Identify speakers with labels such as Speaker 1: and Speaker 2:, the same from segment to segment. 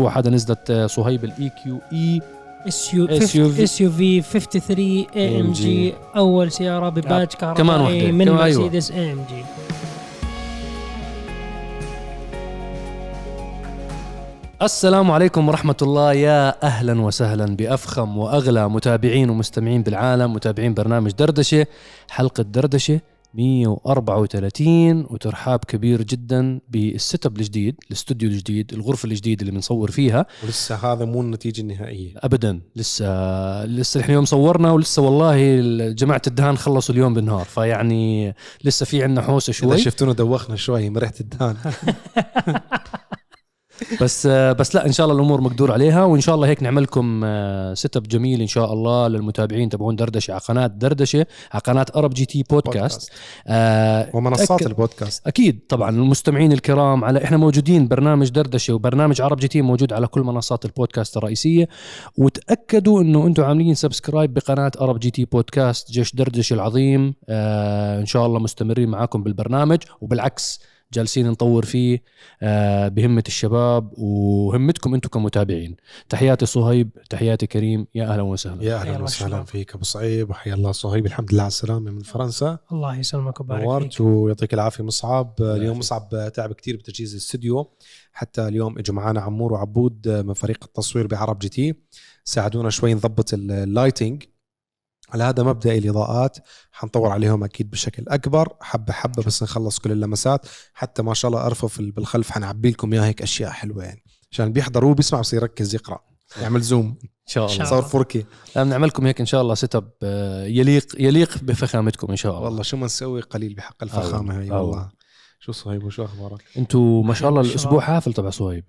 Speaker 1: الأسبوع هذا نزلت آه، صهيب الاي كيو اي
Speaker 2: اس يو
Speaker 1: SUV.
Speaker 2: اس يو في 53 اي ام جي أول سيارة بباج كهربائي
Speaker 1: كمان واحدة.
Speaker 2: من
Speaker 1: أيوة.
Speaker 2: مرسيدس اي ام جي
Speaker 1: السلام عليكم ورحمة الله يا أهلا وسهلا بأفخم وأغلى متابعين ومستمعين بالعالم متابعين برنامج دردشة حلقة دردشة 134 وترحاب كبير جدا بالسيت أب الجديد الاستوديو الجديد الغرفة الجديدة اللي بنصور فيها.
Speaker 3: ولسه هذا مو النتيجة النهائية.
Speaker 1: ابدا لسه لسه إحنا يوم صورنا ولسه والله جماعة الدهان خلصوا اليوم بالنهار فيعني لسه في عندنا حوسة
Speaker 3: إذا
Speaker 1: شوي.
Speaker 3: شفتونا دوخنا شوي من ريحه الدهان.
Speaker 1: بس بس لا إن شاء الله الأمور مقدور عليها وإن شاء الله هيك نعمل لكم setup جميل إن شاء الله للمتابعين تبعون دردشة على قناة دردشة على قناة عرب جي تي بودكاست آه
Speaker 3: ومنصات البودكاست.
Speaker 1: أكيد طبعا المستمعين الكرام على إحنا موجودين برنامج دردشة وبرنامج عرب جي تي موجود على كل منصات البودكاست الرئيسية. وتأكدوا إنه أنتم عاملين subscribe بقناة عرب جي تي بودكاست جيش دردشة العظيم. آه إن شاء الله مستمرين معاكم بالبرنامج. وبالعكس جالسين نطور فيه آه بهمة الشباب وهمتكم أنتم كمتابعين. تحياتي صهيب تحياتي كريم يا أهلا وسهلا.
Speaker 3: يا أهلا
Speaker 2: الله
Speaker 3: وسهلا. فيك أبو صهيب وحيا الله صهيب. الحمد لله على السلامة من فرنسا.
Speaker 2: الله يسلمك ويبارك
Speaker 3: نورت
Speaker 2: فيك.
Speaker 3: ويعطيك العافية مصعب. اليوم. مصعب تعب كتير بتجهيز الاستوديو حتى اليوم إجوا معنا عمور وعبود من فريق التصوير بعرب جي تي. ساعدونا شوي نضبط ال- ال lighting على هذا مبدأ الإضاءات حنطور عليهم أكيد بشكل أكبر حبة حبة بس نخلص كل اللمسات. حتى ما شاء الله أرفف ال- بالخلف حنعبي لكم اياها هيك أشياء حلوة يعني. عشان بيحضر هو بيسمع بس يركز يقرأ يعمل zoom.
Speaker 1: إن شاء الله.
Speaker 3: صار 4K
Speaker 1: لا، بنعمل لكم هيك إن شاء الله setup آه، يليق يليق بفخامتكم إن شاء الله.
Speaker 3: والله شو ما نسوي قليل بحق الفخامة هاي
Speaker 1: أول.
Speaker 3: والله شو صهيب وشو أخبارك؟
Speaker 1: أنتوا ما شاء الله
Speaker 2: الأسبوع.
Speaker 1: حافل تبع صهيب.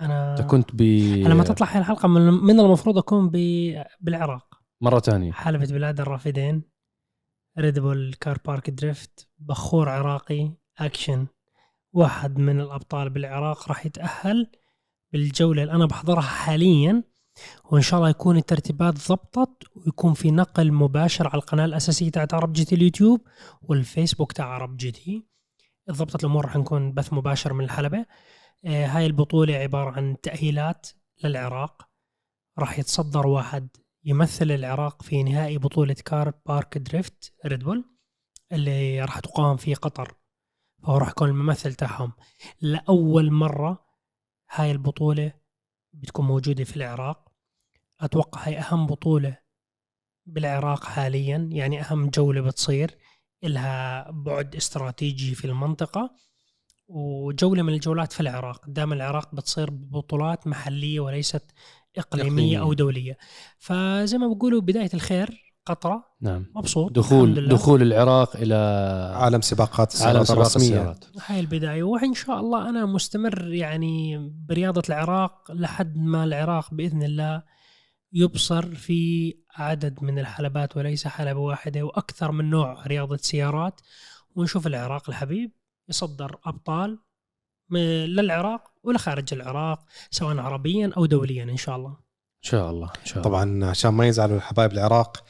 Speaker 2: أنا
Speaker 1: انت كنت ب
Speaker 2: أنا ما تطلع هاي الحلقة من, من المفروض أكون ب- بالعراق.
Speaker 1: مرة ثانية
Speaker 2: حلبة بلاد الرافدين Red Bull Car Park Drift بخور عراقي اكشن واحد من الأبطال بالعراق راح يتأهل بالجولة اللي أنا بحضرها حاليا وإن شاء الله يكون الترتيبات ضبطت ويكون في نقل مباشر على القناة الأساسية تاعت عرب جي تي اليوتيوب والفيسبوك تاع عرب GT. ضبطت الأمور راح نكون بث مباشر من الحلبة. آه، هاي البطولة عبارة عن تأهيلات للعراق. راح يتصدر واحد يمثل العراق في نهائي بطولة كار بارك دريفت ريد بول اللي راح تقام في قطر. فهو راح يكون الممثل تاعهم. لأول مرة هاي البطولة بتكون موجودة في العراق. أتوقع هاي أهم بطولة بالعراق حاليا. يعني أهم جولة بتصير. إلها بعد استراتيجي في المنطقة. وجولة من الجولات في العراق. دام العراق بتصير بطولات محلية وليست إقليمية,
Speaker 3: إقليمية.
Speaker 2: أو دولية. فزي ما بقولوا بداية الخير قطرة.
Speaker 1: نعم.
Speaker 2: مبسوط
Speaker 1: دخول
Speaker 2: الحمد لله.
Speaker 1: دخول العراق إلى
Speaker 3: عالم سباقات
Speaker 1: عالم
Speaker 3: السيارات
Speaker 1: سباق
Speaker 3: الرسمية.
Speaker 1: السيارات.
Speaker 2: هاي البداية. وإن شاء الله أنا مستمر يعني برياضة العراق لحد ما العراق بإذن الله يبصر في عدد من الحلبات وليس حلبة واحدة وأكثر من نوع رياضة سيارات. ونشوف العراق الحبيب يصدر أبطال م- للعراق ولخارج العراق سواء عربيا أو دوليا إن شاء الله.
Speaker 1: إن شاء الله إن شاء الله.
Speaker 3: طبعا عشان ما يزعلوا الحبايب العراق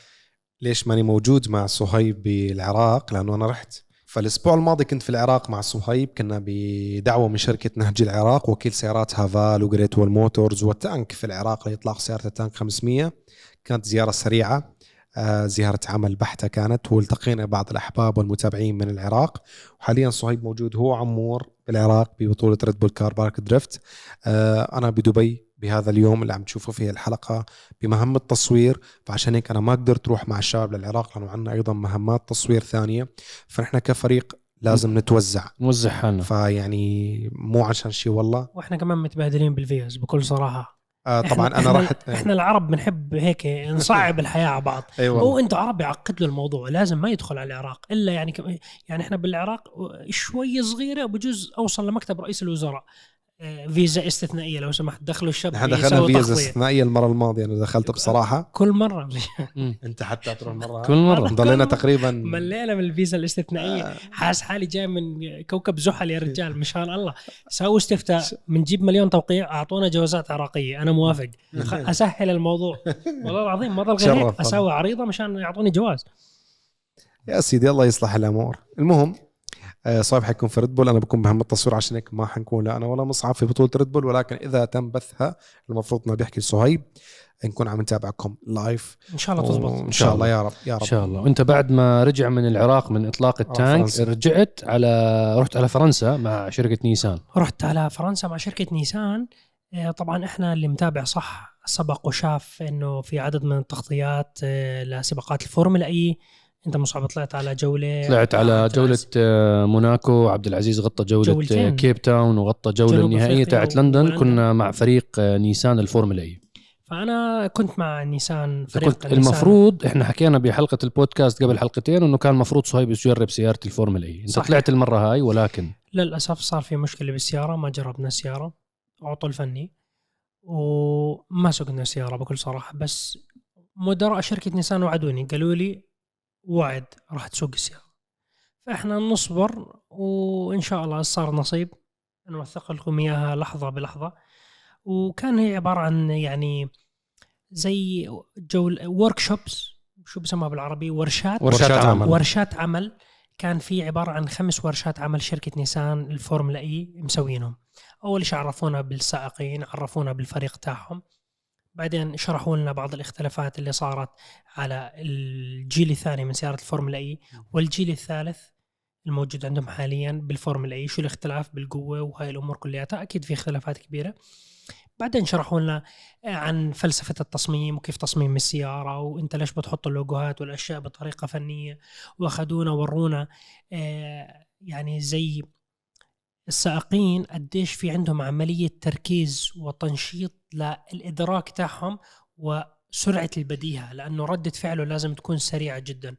Speaker 3: ليش ماني موجود مع صهيب بالعراق؟ لأنه أنا رحت. فالأسبوع الماضي كنت في العراق مع صهيب كنا بدعوة من شركة نهج العراق وكيل سيارات هافال وجريت وول موتورز وتانك في العراق لاطلاق سيارة التانك 500 كانت زيارة سريعة آه، زيارة عمل بحتة كانت والتقينا بعض الأحباب والمتابعين من العراق. وحاليا صهيب موجود هو عمور بالعراق ببطولة ريد بول كار بارك دريفت آه، أنا بدبي بهذا اليوم اللي عم تشوفوا فيه الحلقة بمهمة تصوير فعشان هيك أنا ما قدرت أروح مع الشباب للعراق لأنه عندنا أيضا مهمات تصوير ثانية. فنحن كفريق لازم نتوزع.
Speaker 1: نوزع حالنا
Speaker 3: فيعني مو عشان شيء والله.
Speaker 2: وإحنا كمان متبادلين بالفيز بكل صراحة.
Speaker 3: آه طبعا أنا
Speaker 2: إحنا-
Speaker 3: رحت
Speaker 2: إحنا العرب بنحب هيك نصعب الحياة على بعض.
Speaker 3: أي
Speaker 2: هو
Speaker 3: والله
Speaker 2: أنتوا عرب يعقد له الموضوع لازم ما يدخل على العراق. إلا يعني كم يعني إحنا بالعراق شوية صغيرة بجوز أوصل لمكتب رئيس الوزراء. آه، فيزا استثنائية لو سمحت. دخلوا الشاب
Speaker 3: نحن دخلنا فيزا
Speaker 2: تغطية.
Speaker 3: استثنائية المرة الماضية أنا دخلت بصراحة.
Speaker 2: كل
Speaker 1: مرة.
Speaker 3: أنت حتى تروح مرة
Speaker 1: كل مرة.
Speaker 3: ضلينا تقريبا
Speaker 2: ملينا من الفيزا الاستثنائية.
Speaker 3: آه.
Speaker 2: حاس حالي جاي من كوكب زحل يا رجال مشان الله. سووا استفتاء. بنجيب مليون توقيع أعطونا جوازات عراقية. أنا موافق. أسهل الموضوع. والله العظيم ما ضل غير أسوي عريضة مشان يعطوني جواز.
Speaker 3: يا سيدي الله يصلح الأمور. المهم آه، صهيب حيكون في ريد بول أنا بكون بمهمة التصوير عشان هيك ما حنكون لا أنا ولا مصعب في بطولة ريد بول ولكن إذا تم بثها المفروض إنه بيحكي صهيب نكون عم نتابعكم live
Speaker 2: إن شاء الله تزبط.
Speaker 3: إن شاء الله يا رب يا
Speaker 1: إن
Speaker 3: رب
Speaker 1: شاء الله. وأنت بعد ما رجع من العراق من إطلاق التانك
Speaker 3: فرنسا.
Speaker 1: رجعت على رحت على فرنسا مع شركة نيسان.
Speaker 2: رحت على فرنسا مع شركة نيسان. آه، طبعا إحنا اللي متابع صح سبق وشاف إنه في عدد من التغطيات آه، لسباقات الفورمولا إي. أنت مصعب طلعت على جولة
Speaker 1: طلعت على
Speaker 2: جولة.
Speaker 1: آه، موناكو عبد العزيز غطى جولة
Speaker 2: جولتين.
Speaker 1: آه، كيب تاون وغطى جولة
Speaker 2: النهائية
Speaker 1: تاعت لندن. كنا مع فريق آه، نيسان الفورمولا إي
Speaker 2: فأنا كنت مع نيسان فريق
Speaker 1: كنت
Speaker 2: نيسان.
Speaker 1: المفروض إحنا حكينا بحلقة البودكاست قبل حلقتين إنه كان المفروض صهيب يجرب سيارة الفورمولا إي أنت
Speaker 2: صحيح.
Speaker 1: طلعت المرة هاي ولكن
Speaker 2: للأسف صار في مشكلة بالسيارة ما جربنا السيارة عطل فني وما سوقنا السياره بكل صراحة بس مدراء شركة نيسان وعدوني قالوا لي وعد راح تسوق السيارة. فإحنا نصبر وإن شاء الله صار نصيب. نوثق لكم إياها لحظة بلحظة. وكان هي عبارة عن يعني زي جول ورك شوبس شو بسموها بالعربي؟ ورشات.
Speaker 1: ورشات عمل.
Speaker 2: ورشات عمل. كان في عبارة عن خمس ورشات عمل شركة نيسان الفورمولا إي مسوينهم. أول شيء عرفونا بالسائقين عرفونا بالفريق تاعهم. بعدين شرحوا لنا بعض الاختلافات اللي صارت على الجيل الثاني من سيارة الفورمولا إي. والجيل الثالث الموجود عندهم حاليا بالفورمولا إي. شو الاختلاف بالقوة وهاي الأمور كلياتها؟ أكيد في اختلافات كبيرة. بعدين شرحوا لنا عن فلسفة التصميم وكيف تصميم السيارة وإنت ليش بتحط اللوجوهات والأشياء بطريقة فنية. وأخذونا ورونا آه، يعني زي السائقين قديش في عندهم عملية تركيز وتنشيط للإدراك تاعهم وسرعة البديهة لأنه رده فعله لازم تكون سريعة جدا.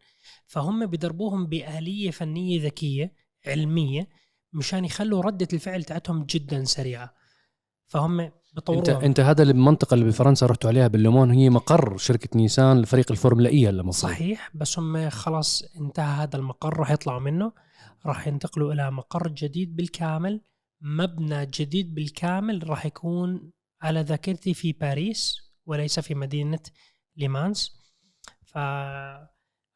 Speaker 2: فهم بدربوهم باليه فنية ذكية علمية مشان يخلوا ردة الفعل تاعتهم جدا سريعة. فهم
Speaker 1: انت
Speaker 2: بطوروها
Speaker 1: أنت هذا المنطقة اللي بفرنسا رحتوا عليها بالليمون هي مقر شركة نيسان لفريق الفورمولا اي هلا
Speaker 2: صحيح بس هم خلاص انتهى هذا المقر راح يطلعوا منه. راح ينتقلوا إلى مقر جديد بالكامل مبنى جديد بالكامل راح يكون على ذاكرتي في باريس وليس في مدينة لومان. ف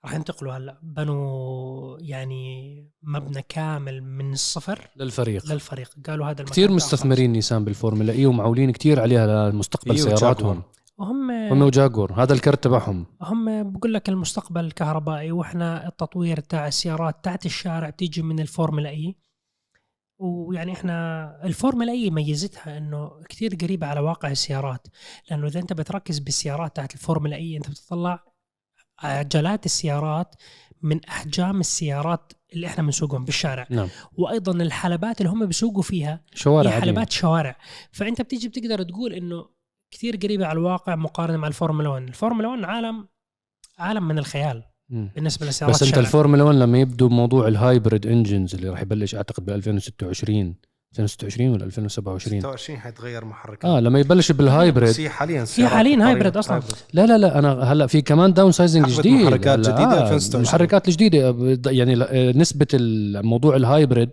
Speaker 2: راح ينتقلوا هلا بنوا يعني مبنى كامل من الصفر
Speaker 1: للفريق.
Speaker 2: للفريق. قالوا هذا المكان
Speaker 1: كثير مستثمرين نيسان بالفورمولا إي ومعولين كثير عليها لمستقبل
Speaker 3: هي
Speaker 1: سياراتهم.
Speaker 2: وهم
Speaker 1: هم وجاكور هذا الكرت تبعهم.
Speaker 2: هم بقول لك المستقبل الكهربائي وإحنا التطوير تاع السيارات تاعت الشارع تيجي من الفورمولا إي. ويعني إحنا الفورمولا إي ميزتها إنه كثير قريبه على واقع السيارات. لأنه إذا أنت بتركز بالسيارات تاعت الفورمولا إي أنت بتطلع عجلات السيارات من أحجام السيارات اللي إحنا بنسوقهم بالشارع.
Speaker 1: نعم.
Speaker 2: وأيضا الحلبات اللي هم بيسوقوا فيها
Speaker 1: شوارع
Speaker 2: هي. حلبات شوارع. فأنت بتيجي بتقدر تقول إنه كثير قريبة على الواقع مقارنة مع الفورمولا 1 الفورمولا 1 عالم عالم من الخيال. بالنسبة لسيارات
Speaker 1: بس
Speaker 2: أنت.
Speaker 1: الفورمولا 1 لما يبدو موضوع ال hybrid engines اللي راح يبلش أعتقد ب 2026 2026 ولا 2027
Speaker 3: 26 حيتغير محرك
Speaker 1: آه لما يبلش بال hybrid
Speaker 3: هي حاليا
Speaker 2: هي
Speaker 3: سيارات
Speaker 2: حاليا. hybrid أصلاً.
Speaker 1: لا لا لا أنا هلأ في كمان
Speaker 3: downsizing
Speaker 1: جديد
Speaker 3: محركات
Speaker 1: هلأ،
Speaker 3: جديدة
Speaker 1: آه
Speaker 3: 2026.
Speaker 1: المحركات الجديده يعني ل- نسبة الموضوع ال hybrid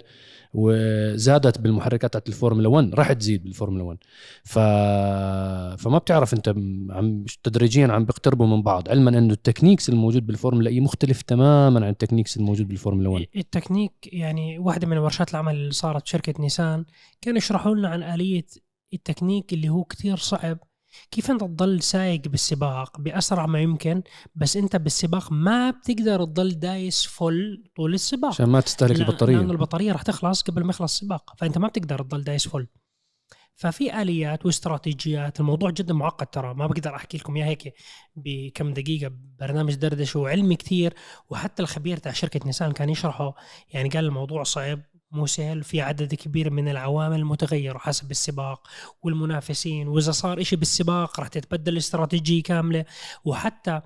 Speaker 1: وزادت بالمحركات تاعت الفورمولا 1 راح تزيد بالفورمولا 1 ف... فما بتعرف انت عم تدريجيا عم بيقتربوا من بعض علما إنه ال techniques الموجود بالفورمولا إي مختلف تماما عن ال techniques الموجود بالفورمولا 1
Speaker 2: التكنيك يعني واحدة من ورشات العمل اللي صارت بشركه نيسان كانوا يشرحوا لنا عن آلية التكنيك اللي هو كتير صعب كيف أنت تضل سايق بالسباق بأسرع ما يمكن بس أنت بالسباق ما بتقدر تضل دايس full طول السباق.
Speaker 1: عشان ما تستهلك البطارية.
Speaker 2: لأنه البطارية راح تخلص قبل ما يخلص السباق فأنت ما بتقدر تضل دايس full ففي آليات واستراتيجيات الموضوع جدا معقد ترى ما بقدر أحكي لكم اياه هيك بكم دقيقة برنامج دردشة وعلمي كتير وحتى الخبير تاع شركة نيسان كان يشرحه يعني قال الموضوع صعب. مو سهل في عدد كبير من العوامل المتغيرة حسب السباق والمنافسين وإذا صار إشي بالسباق راح تتبدل الاستراتيجية كاملة وحتى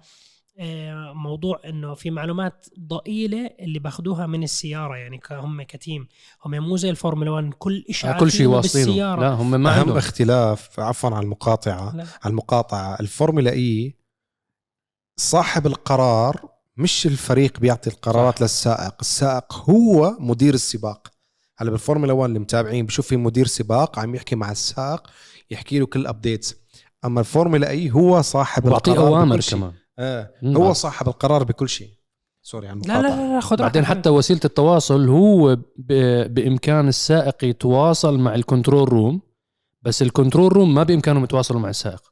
Speaker 2: آه، موضوع إنه في معلومات ضئيلة اللي بأخذوها من السيارة يعني هم كتيم هم مو زي الفورمولا 1 كل شيء
Speaker 1: آه، كل شيء
Speaker 2: عارفينه
Speaker 1: واصلينه
Speaker 2: بالسيارة
Speaker 1: لا هم ما
Speaker 3: أهم
Speaker 1: عندهم
Speaker 3: اختلاف عفوا على المقاطعة
Speaker 2: لا.
Speaker 3: على المقاطعة الفورمولا إي صاحب القرار مش الفريق بيعطي القرارات.
Speaker 1: صح.
Speaker 3: للسائق السائق هو مدير السباق هلا بالفورمولا 1 اللي متابعين بشوف في مدير سباق عم يحكي مع السائق يحكي له كل ال updates أما الفورمولا إي هو صاحب القرار
Speaker 1: أوامر
Speaker 3: بكل شيء.
Speaker 1: كمان
Speaker 3: آه. هو صاحب القرار بكل شيء سوري عن
Speaker 2: لا لا. لا, لا خذ
Speaker 1: بعدين. حتى وسيلة التواصل هو ب- بإمكان السائق يتواصل مع ال control room بس ال control room ما بإمكانهم يتواصلوا مع السائق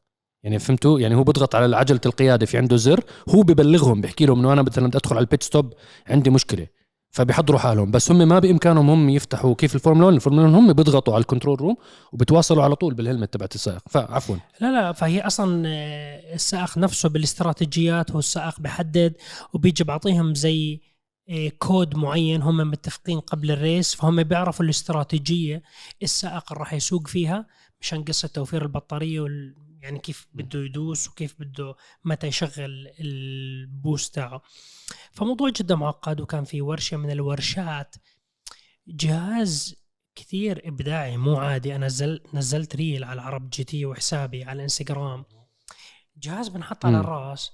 Speaker 1: يعني فهمتوا يعني هو بيضغط على عجلة القيادة في عنده زر هو ببلغهم بيحكي لهم إنه أنا مثلا بدي أدخل على البيت stop عندي مشكلة فبيحضروا حالهم. بس هم ما بإمكانهم هم يفتحوا كيف الفورمولا 1 الفورمولا 1 هم بيضغطوا على ال control room وبتواصلوا على طول بال helmet تبعت السائق. فعفوا
Speaker 2: لا لا فهي أصلا آه، السائق نفسه بالاستراتيجيات هو السائق بحدد وبيجي بعطيهم زي آه، كود معين هم متفقين قبل ال race. فهم بيعرفوا الاستراتيجية السائق راح يسوق فيها مشان قصة توفير البطارية وال يعني كيف بده يدوس وكيف بده متى يشغل ال boost تاعه. فموضوع جدا معقد وكان في ورشة من الورشات. جهاز كثير إبداعي مو عادي. أنا نزل نزلت reel على عرب جي تي وحسابي على الإنستغرام. جهاز بنحط على. الراس.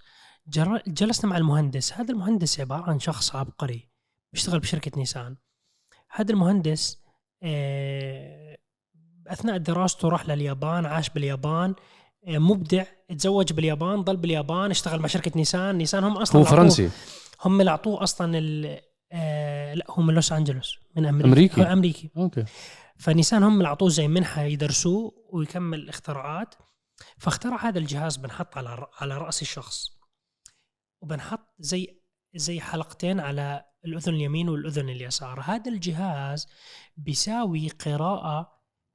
Speaker 2: جلسنا مع المهندس. هذا المهندس عبارة عن شخص عبقري بيشتغل بشركة نيسان. هذا المهندس آه، أثناء دراسته راح لليابان عاش باليابان. مبدع تزوج باليابان ضل باليابان اشتغل مع شركة نيسان. نيسان هم أصلا
Speaker 1: هو فرنسي.
Speaker 2: هم اللي اعطوه أصلا ال- آه، لا هو من لوس أنجلوس من أمريكا.
Speaker 1: أمريكي؟
Speaker 2: هو أمريكي.
Speaker 1: أوكي.
Speaker 2: فنيسان هم اللي اعطوه زي منحة يدرسوه ويكمل اختراعات فاخترع هذا الجهاز بنحط على على رأس الشخص. وبنحط زي زي حلقتين على الأذن اليمين والأذن اليسار. هذا الجهاز بيساوي قراءة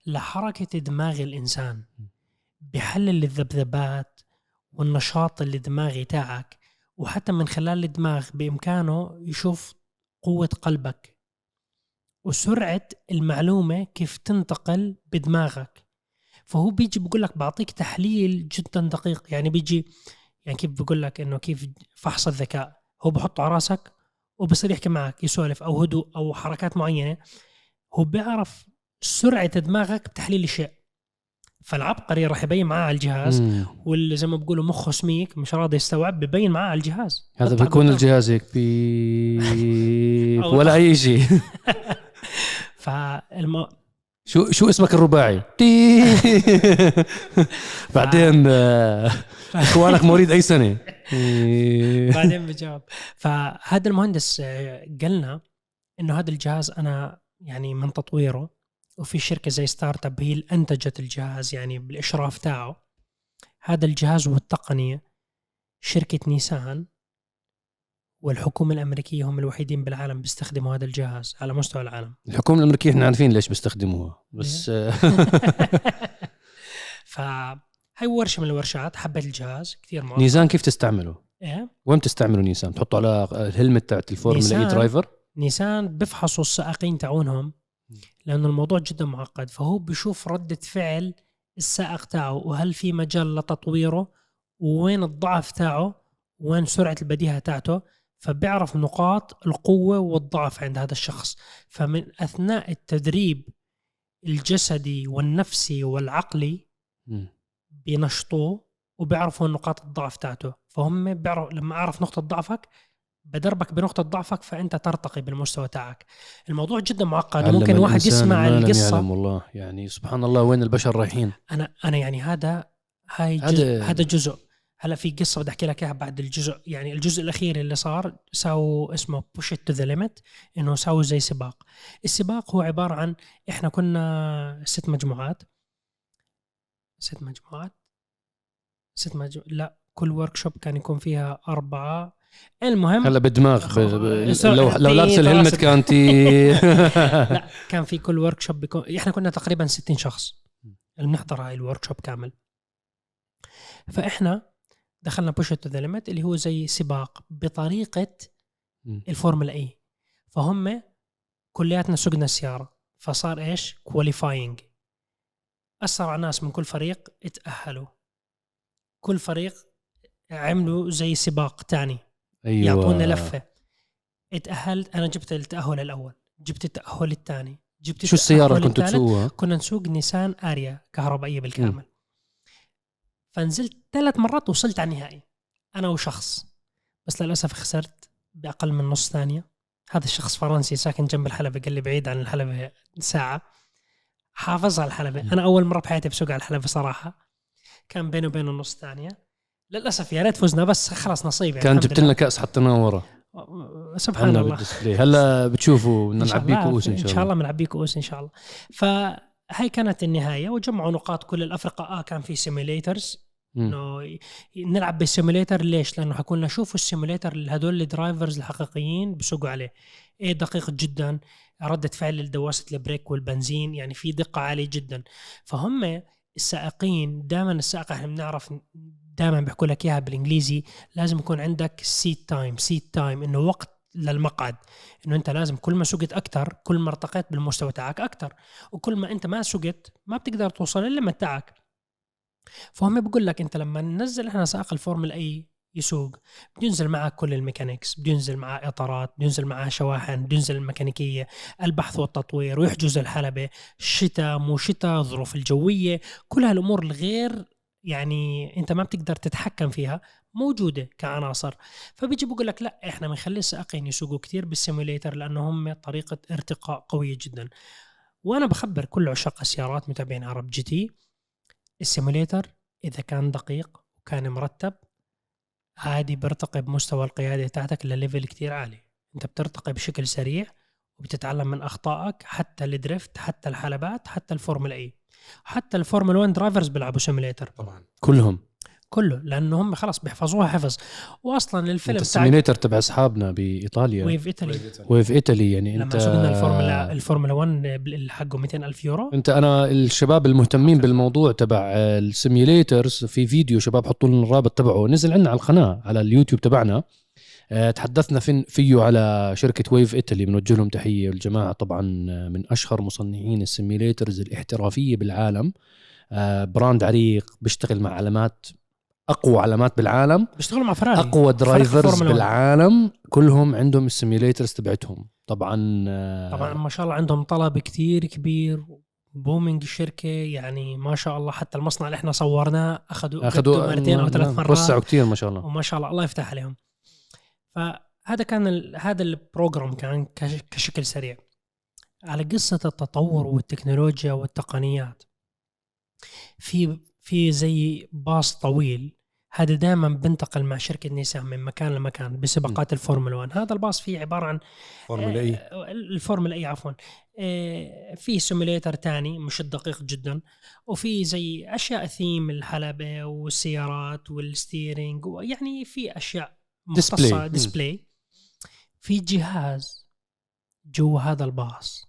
Speaker 2: لحركة دماغ الإنسان. بحلل الذبذبات والنشاط الدماغي تاعك وحتى من خلال الدماغ بإمكانه يشوف قوة قلبك وسرعة المعلومة كيف تنتقل بدماغك. فهو بيجي بيقول لك بعطيك تحليل جدا دقيق يعني بيجي يعني كيف بقول لك إنه كيف فحص الذكاء. هو بحطه على راسك وبصير يحكي معك يسولف أو هدوء أو حركات معينة. هو بيعرف سرعة دماغك بتحليل الشيء فالعبقري راح يبين معاه على الجهاز
Speaker 1: مم.
Speaker 2: واللي زي ما بيقولوا مخه سميك مش راضي يستوعب ببين معاه على الجهاز
Speaker 1: هذا بيكون. الجهاز هيك بيب
Speaker 2: أو
Speaker 1: ولا. أي شيء
Speaker 2: فالم...
Speaker 1: شو شو اسمك الرباعي؟ بعدين إخوانك مواليد أي سنة؟
Speaker 2: بعدين بجاوب فهذا المهندس آه، قالنا إنه هذا الجهاز أنا يعني من تطويره وفي شركة زي startup هي اللي أنتجت الجهاز يعني بالإشراف تاعه هذا الجهاز والتقنيه شركة نيسان والحكومة الأمريكية هم الوحيدين بالعالم بيستخدموا هذا الجهاز على مستوى العالم
Speaker 1: الحكومة الأمريكية إحنا عارفين ليش بيستخدموها بس آه،
Speaker 2: فهي ورشة من الورشات حبيت الجهاز كثير معقد
Speaker 1: نيسان كيف تستعمله؟
Speaker 2: إيه؟
Speaker 1: وين بتستعملوا نيسان؟ تحطوا على ال helmet تاعت الفورمولا
Speaker 2: إي.
Speaker 1: driver؟
Speaker 2: نيسان بفحصوا السائقين تاعونهم لأنه الموضوع جدا معقد. فهو بيشوف ردة فعل السائق تاعه وهل في مجال لتطويره ووين الضعف تاعه وين سرعة البديهة تاعته. فبيعرف نقاط القوة والضعف عند هذا الشخص. فمن أثناء التدريب الجسدي والنفسي والعقلي. بينشطوه وبيعرفوا نقاط الضعف تاعته. فهم بيعرف لما أعرف نقطة ضعفك بدربك بنقطة ضعفك فأنت ترتقي بالمستوى تاعك. الموضوع جدا معقد ممكن واحد يسمع
Speaker 1: ما لم
Speaker 2: القصة.
Speaker 1: يعلم والله. يعني سبحان الله وين البشر رايحين؟
Speaker 2: أنا أنا يعني هذا هاي
Speaker 1: هذا-
Speaker 2: جزء هذا جزء. هلا في قصة بدي أحكي لك إياها بعد الجزء. يعني الجزء الأخير اللي صار ساووا اسمه push to the limit إنه ساووا زي سباق. السباق هو عبارة عن إحنا كنا ست مجموعات. ست مجموعات. ست مجموعات لا كل workshop كان يكون فيها أربعة المهم
Speaker 1: هلا بالدماغ ب... ب...
Speaker 2: سوري،
Speaker 1: لو لو لابس ال
Speaker 2: helmet
Speaker 1: كانت
Speaker 2: لا كان في كل workshop بيكون إحنا كنا تقريبا 60 شخص. اللي بنحضر هاي ال workshop كامل. فإحنا دخلنا push to the limit اللي هو زي سباق
Speaker 1: بطريقة.
Speaker 2: الفورمولا اي فهم كلياتنا سقنا السيارة. فصار إيش؟ qualifying أسرع ناس من كل فريق اتأهلوا. كل فريق عملوا زي سباق تاني.
Speaker 1: أيوه.
Speaker 2: يعطونا لفة. اتأهلت أنا جبت التأهل الأول جبت التأهل الثاني جبت
Speaker 1: شو
Speaker 2: السيارة
Speaker 1: اللي كنتوا. تسووها؟
Speaker 2: كنا نسوق نيسان آريا كهربائية بالكامل. فنزلت ثلاث مرات وصلت على النهائي أنا وشخص. بس للأسف خسرت بأقل من نص ثانية. هذا الشخص فرنسي ساكن جنب الحلبة قال لي بعيد عن الحلبة ساعة. حافظ على الحلبة. أنا أول مرة بحياتي بسوق على الحلبة صراحة. كان بينه وبينه نص ثانية. للأسف يا ريت فزنا بس خلاص نصيب يعني
Speaker 1: كان جبت. لنا كأس حطيناه ورا.
Speaker 2: سبحان
Speaker 1: عنا
Speaker 2: الله.
Speaker 1: بال display. هلا بتشوفوا نعبيه
Speaker 2: الله-
Speaker 1: كؤوس إن شاء
Speaker 2: إن شاء
Speaker 1: الله.
Speaker 2: الله بنعبيه كؤوس إن شاء الله. فهي كانت النهاية وجمعوا نقاط كل الافرقه آه كان في simulators. إنه نلعب بال simulator ليش؟ لأنه حكوا لنا شوفوا ال simulator هدول ال drivers الحقيقيين بسوقوا عليه. إيه دقيق جدا ردة فعل لدواسة ال brake والبنزين يعني في دقة عالية جدا. فهم السائقين دائما السائق إحنا بنعرف دائما بيحكوا لك إياها بالإنجليزي لازم يكون عندك seat time seat time إنه وقت للمقعد إنه أنت لازم كل ما سقت أكثر كل ما ارتقيت بالمستوى تاعك أكثر وكل ما أنت ما سقت ما بتقدر توصل لل limit تاعك. فهم بقول لك أنت لما ننزل إحنا سائق الفورمولا إي يسوق بده ينزل معك كل ال mechanics بده ينزل معاه إطارات بده ينزل معاه شواحن بده ينزل الميكانيكية البحث والتطوير ويحجز الحلبة شتاء مو شتاء الظروف الجوية كل هالأمور الغير يعني أنت ما بتقدر تتحكم فيها موجودة كعناصر. فبيجي بقول لك لا إحنا بنخلي السائقين يسوقوا كثير بال simulator لأنه هم طريقة ارتقاء قوية جدا. وأنا بخبر كل عشاق السيارات متابعين عرب جي تي. ال simulator إذا كان دقيق وكان مرتب عادي بيرتقي بمستوى القيادة تاعتك ل level كتير عالي. أنت بترتقي بشكل سريع وبتتعلم من أخطائك حتى ال drift حتى الحلبات حتى الفورمولا إي. حتى الفورمولا 1 drivers بيلعبوا simulator
Speaker 3: طبعا.
Speaker 1: كلهم.
Speaker 2: كله لأنه هم خلاص بيحفظوها حفظ. واصلا الفيلم
Speaker 1: أنت
Speaker 2: ال
Speaker 1: simulator تبع أصحابنا بإيطاليا.
Speaker 2: ويف ايطالي
Speaker 1: ويف ايطالي يعني أنت
Speaker 2: لما الفورمولا الفورمولا 1 بال- حقه 200 ألف يورو.
Speaker 1: أنت أنا الشباب المهتمين بالموضوع تبع السيميوليترز في فيديو شباب حطوا لنا الرابط تبعه. نزل عندنا على القناة على اليوتيوب تبعنا. آه، تحدثنا فين فيه على شركة ويف ايطالي بنوجه لهم تحية الجماعة طبعا من أشهر مصنعين السيميوليترز الاحترافية بالعالم. آه، brand عريق بيشتغل مع علامات أقوى علامات بالعالم.
Speaker 2: بيشتغلوا مع فراري.
Speaker 1: أقوى drivers
Speaker 2: فورمولا 1.
Speaker 1: بالعالم. كلهم عندهم ال simulators تبعتهم. طبعا آه،
Speaker 2: طبعا ما شاء الله عندهم طلب كتير كبير. booming الشركة يعني ما شاء الله حتى المصنع اللي إحنا صورناه اخذوا
Speaker 1: اخذوا
Speaker 2: اخذوا مرتين أو ثلاث مرات.
Speaker 1: وسعوا كثير ما شاء الله.
Speaker 2: وما شاء الله الله يفتح عليهم. فهذا كان ال... هذا ال program كان كش... كشكل سريع. على قصة التطور والتكنولوجيا والتقنيات في في زي باص طويل هذا دائما بنتقل مع شركة نيسان من مكان لمكان بسباقات الفورمولا 1 هذا الباص فيه عبارة عن
Speaker 3: فورمولا اي
Speaker 2: آه، الفورمولا اي عفوا. في simulator تاني مش الدقيق جدا وفي زي أشياء ثيم الحلبة والسيارات وال steering يعني في أشياء مختصة
Speaker 1: ديسبلاي.
Speaker 2: في جهاز جوا هذا الباص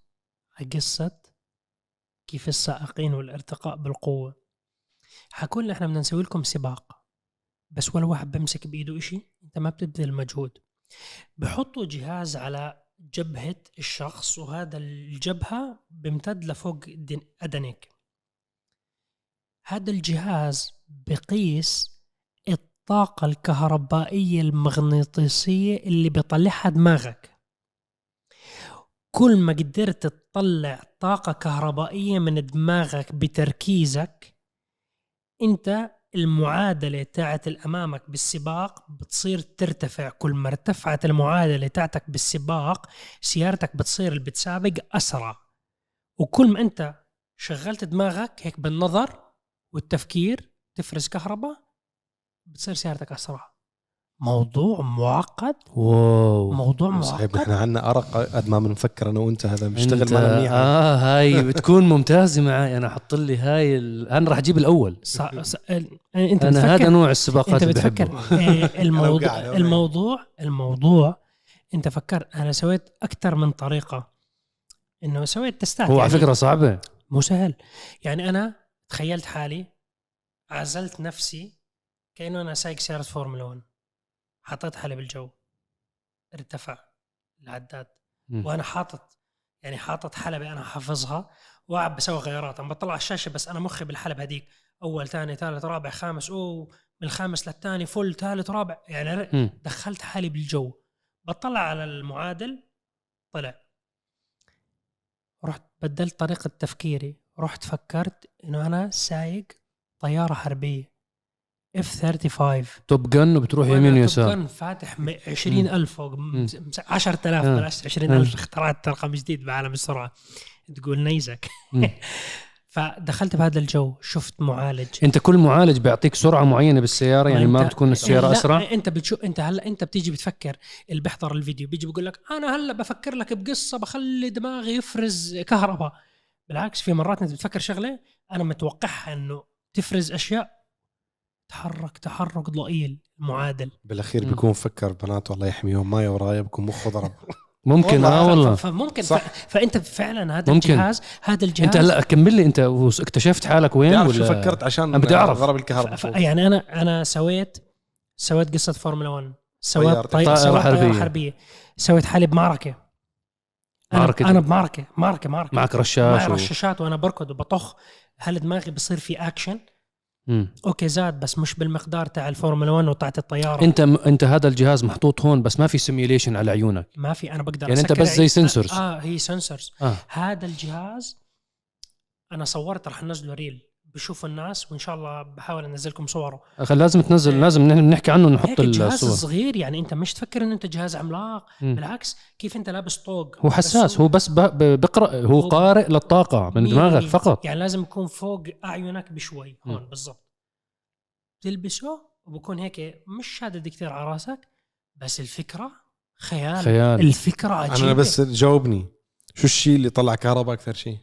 Speaker 2: قصة كيف السائقين والارتقاء بالقوة. حكون إحنا بدنا نسوي لكم سباق بس ولا واحد بمسك بإيده إشي أنت ما بتبذل مجهود. بحطوا جهاز على جبهة الشخص وهذا الجبهة بيمتد لفوق دن- أدنك هذا الجهاز بقيس الطاقة الكهربائية المغناطيسية اللي بيطلعها دماغك. كل ما قدرت تطلع طاقة كهربائية من دماغك بتركيزك انت المعادلة تاعت الأمامك بالسباق بتصير ترتفع. كل ما ارتفعت المعادلة تاعتك بالسباق سيارتك بتصير اللي بتسابق أسرع. وكل ما أنت شغلت دماغك هيك بالنظر والتفكير تفرز كهرباء بتصير سيارتك أسرع. موضوع معقد؟
Speaker 1: واو.
Speaker 2: موضوع
Speaker 3: صحيح
Speaker 2: معقد.
Speaker 3: نحن عنا أرق قد ما بنفكر أنا وأنت هذا
Speaker 1: أنت
Speaker 3: بيشتغل معنا منيح.
Speaker 1: آه هاي بتكون ممتازة معي. أنا حط لي هاي ال... أنا راح أجيب الأول.
Speaker 2: ص... ص... أنت
Speaker 1: أنا هذا نوع السباقات أنت
Speaker 2: بتفكر. إيه، الموضوع الموضوع الموضوع أنت فكرت أنا سويت أكثر من طريقة. إنه سويت test ات
Speaker 1: هو على
Speaker 2: يعني
Speaker 1: فكرة صعبة.
Speaker 2: مو سهل. يعني أنا تخيلت حالي عزلت نفسي كأنه أنا سايق سيارة فورمولا 1 حطيت حالي بالجو. ارتفع العداد.
Speaker 1: مم.
Speaker 2: وأنا حاطط يعني حاطط حلبة أنا حافظها. وقاعد بسوي غيارات. عم بطلع على الشاشة بس أنا مخي بالحلبة هذيك. أول ثاني ثالث رابع خامس. أوه من الخامس للثاني. فل ثالث رابع. يعني. دخلت حالي بالجو. بطلع على المعالج. طلع. رحت بدلت طريقة تفكيري. رحت فكرت إنه أنا سايق طيارة حربية. F 35
Speaker 1: Top Gun وبتروح يمين
Speaker 2: Top
Speaker 1: ويسار.
Speaker 2: Gun فاتح 20000 فوق
Speaker 1: مم.
Speaker 2: 10000
Speaker 1: آه.
Speaker 2: بلاش 20000 اخترعت رقم جديد بعالم السرعة. تقول نيزك. فدخلت بهذا الجو شفت معالج.
Speaker 1: أنت كل معالج بيعطيك سرعة معينة بالسيارة يعني ما بتكون السيارة
Speaker 2: لا،
Speaker 1: أسرع؟
Speaker 2: أنت بتشوف أنت هلا أنت بتيجي بتفكر اللي بيحضر الفيديو بيجي بيقول لك أنا هلا بفكر لك بقصة بخلي دماغي يفرز كهرباء. بالعكس في مرات انت بتفكر شغلة أنا متوقعها إنه تفرز أشياء تحرك تحرك ضئيل معادل
Speaker 1: بالأخير.
Speaker 3: بيكون فكر بناته الله يحميهم معي ورايا بكون مخه ضرب
Speaker 1: ممكن
Speaker 2: آه
Speaker 1: والله
Speaker 2: فممكن
Speaker 3: صح.
Speaker 2: فأنت فعلا هذا
Speaker 1: ممكن.
Speaker 2: الجهاز هذا الجهاز
Speaker 1: انت هلا كمل لي أنت وس- اكتشفت حالك وين
Speaker 3: تعرف شو
Speaker 1: ولا
Speaker 3: فكرت عشان
Speaker 1: أنا بدي أعرف.
Speaker 3: ضرب. الكهرباء
Speaker 2: ف... يعني أنا أنا سويت سويت قصة فورمولا 1
Speaker 3: طيارة.
Speaker 2: سويت طي...
Speaker 1: طائرة
Speaker 2: سويت
Speaker 1: حربية.
Speaker 2: طيارة حربية سويت حالي بمعركه أنا
Speaker 1: معركة.
Speaker 2: أنا بمعركه معركه معركة
Speaker 1: معك
Speaker 2: معي
Speaker 1: رشاش و...
Speaker 2: رشاشات وأنا بركض وبطخ هل دماغي بصير في اكشن
Speaker 1: مم.
Speaker 2: okay زاد بس مش بالمقدار تاع الفورمولا 1 وتاعت الطيارة.
Speaker 1: أنت أنت هذا الجهاز محطوط هون بس ما في simulation على عيونك.
Speaker 2: ما في أنا بقدر
Speaker 1: يعني
Speaker 2: أسكر
Speaker 1: بس زي sensors.
Speaker 2: آه هي sensors
Speaker 1: آه.
Speaker 2: هذا الجهاز أنا صورت راح انزله ريل. بشوف الناس وإن شاء الله بحاول انزلكم صوره.
Speaker 1: أخي لازم تنزل لازم نحكي عنه نحط
Speaker 2: هيك الجهاز
Speaker 1: الصور
Speaker 2: صغير يعني أنت مش تفكر انه أنت جهاز عملاق
Speaker 1: مم.
Speaker 2: بالعكس كيف أنت لابس طوق.
Speaker 1: هو حساس هو بس بقرأ هو
Speaker 2: هو-
Speaker 1: قارئ للطاقة من دماغك. فقط.
Speaker 2: يعني لازم يكون فوق أعينك بشوي. هون. بالضبط. تلبسه وبكون هيك مش شادد كثير على راسك بس الفكرة خيال,
Speaker 1: خيال.
Speaker 2: الفكرة عجيبة.
Speaker 3: أنا بس جاوبني. شو الشيء اللي طلع كهرباء أكثر شيء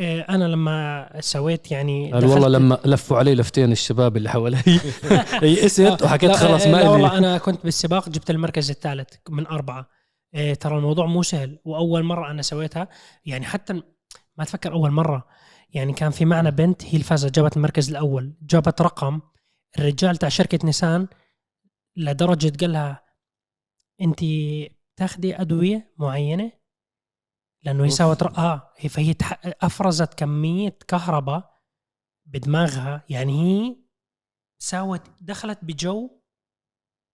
Speaker 2: أنا لما سويت يعني
Speaker 1: قال والله لما لفوا علي لفتين الشباب اللي حوالي. يئست وحكيت
Speaker 2: لا،
Speaker 1: خلص
Speaker 2: لا
Speaker 1: ما
Speaker 2: والله
Speaker 1: لي
Speaker 2: أنا كنت بالسباق جبت المركز الثالث من أربعة. إيه ترى الموضوع مو سهل وأول مرة أنا سويتها يعني حتى ما تفكر أول مرة. يعني كان في معنا بنت هي اللي فازت جابت المركز الأول جابت رقم. الرجال تاع شركة نيسان لدرجة قال لها انت تاخدي أدوية معينة؟ لأنه هي ر- آه هي فهي أفرزت كمية كهرباء بدماغها. يعني هي ساوت دخلت بجو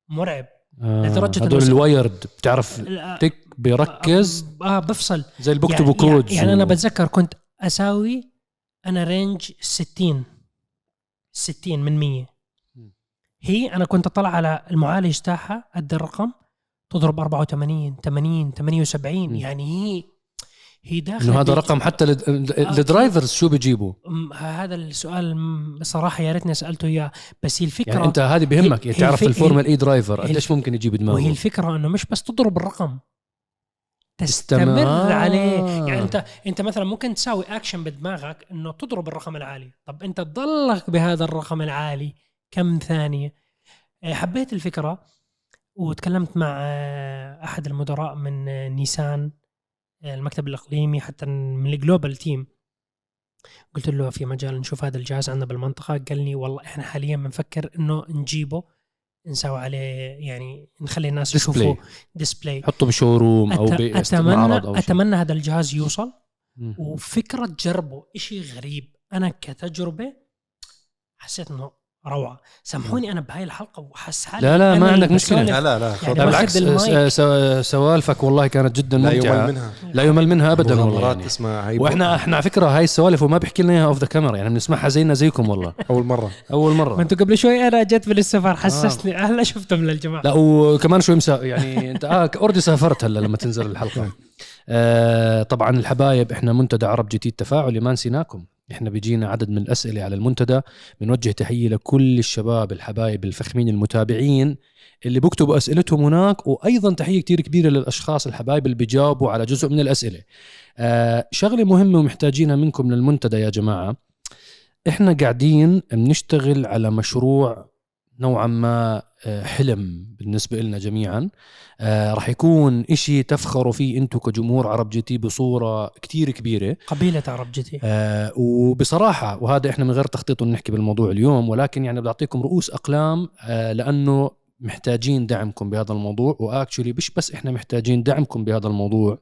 Speaker 2: مرعب.
Speaker 1: آه
Speaker 2: لدرجة إنه
Speaker 1: هدول
Speaker 2: ال
Speaker 1: wires بتعرف تك بيركز؟
Speaker 2: آه بفصل.
Speaker 1: زي اللي بيكتبوا كود
Speaker 2: يعني, يعني أنا بتذكر كنت أساوي أنا range 60 60 من 100
Speaker 1: مم.
Speaker 2: هي أنا كنت أطلع على المعالج تاعها قد الرقم تضرب 84 80 78
Speaker 1: مم.
Speaker 2: يعني هي هي داخله
Speaker 1: إنه هذا رقم حتى لد- ال drivers شو بيجيبوا؟
Speaker 2: هذا السؤال بصراحه يا ريتني سألته إياه. بس هي الفكرة
Speaker 1: يعني أنت هذه بهمك يعني تعرف الفورمولا اي
Speaker 2: driver
Speaker 1: قديش ممكن يجيب
Speaker 2: وهي
Speaker 1: دماغه
Speaker 2: الفكرة إنه مش بس تضرب الرقم
Speaker 1: تستمر.
Speaker 2: عليه. يعني انت أنت مثلا ممكن تساوي اكشن بدماغك إنه تضرب الرقم العالي. طب أنت تضلك بهذا الرقم العالي كم ثانية؟ آه، حبيت الفكرة وتكلمت مع آه، أحد المدراء من آه، نيسان. المكتب الإقليمي حتى من ال global team. قلت له في مجال نشوف هذا الجهاز عندنا بالمنطقة. قال لي والله إحنا حاليا بنفكر إنه نجيبه نسوي عليه يعني نخلي الناس يشوفوا display
Speaker 1: حطه ب
Speaker 2: showroom
Speaker 1: أو
Speaker 2: اتمنى
Speaker 1: شيء.
Speaker 2: أتمنى هذا الجهاز يوصل.
Speaker 1: مم.
Speaker 2: وفكرة تجربه إشي غريب. أنا كتجربة حسيت إنه روعة. سامحوني أنا بهاي الحلقة وحس حالي
Speaker 1: لا، لا، ما عندك.
Speaker 2: بسولف.
Speaker 3: لا لا لا
Speaker 2: يعني
Speaker 1: لا
Speaker 2: باخذ
Speaker 1: بالعكس سوالفك والله كانت جدا
Speaker 3: لا
Speaker 1: ممتعة.
Speaker 3: يمل منها.
Speaker 1: لا يمل منها ابدا والله.
Speaker 3: مغامرات
Speaker 1: يعني.
Speaker 3: تسمع هاي
Speaker 1: وإحنا إحنا على فكرة هاي السوالف وما بيحكي لنا إياها off the camera يعني بنسمعها زينا زيكم والله.
Speaker 3: أول مرة.
Speaker 1: أول
Speaker 2: ما
Speaker 1: مره
Speaker 2: أنتوا قبل شوي أنا جيت بالسفر حسسني هلا شفتهم للجماعة.
Speaker 1: لا وكمان شوي مسا يعني انت آه already سافرت هلا لما تنزل الحلقة. آه طبعا الحبايب إحنا منتدى عرب GT التفاعلي ما نسيناكم. إحنا بيجينا عدد من الأسئلة على المنتدى بنوجه تحية لكل الشباب الحبايب الفخمين المتابعين اللي بيكتبوا أسئلتهم هناك وأيضا تحية كتير كبيرة للأشخاص الحبايب اللي بيجاوبوا على جزء من الأسئلة. آه شغلة مهمة ومحتاجينها منكم للمنتدى يا جماعة. إحنا قاعدين بنشتغل على مشروع نوعا ما آه، حلم بالنسبة لنا جميعا. آه، رح يكون إشي تفخروا فيه أنتم كجمهور عرب جي تي بصورة كتير كبيرة.
Speaker 2: قبيلة عرب جتي
Speaker 1: آه، وبصراحة وهذا إحنا من غير تخطيط نحكي بالموضوع اليوم ولكن يعني بعطيكم رؤوس أقلام لأنه محتاجين دعمكم بهذا الموضوع وأكشولي مش بس إحنا محتاجين دعمكم بهذا الموضوع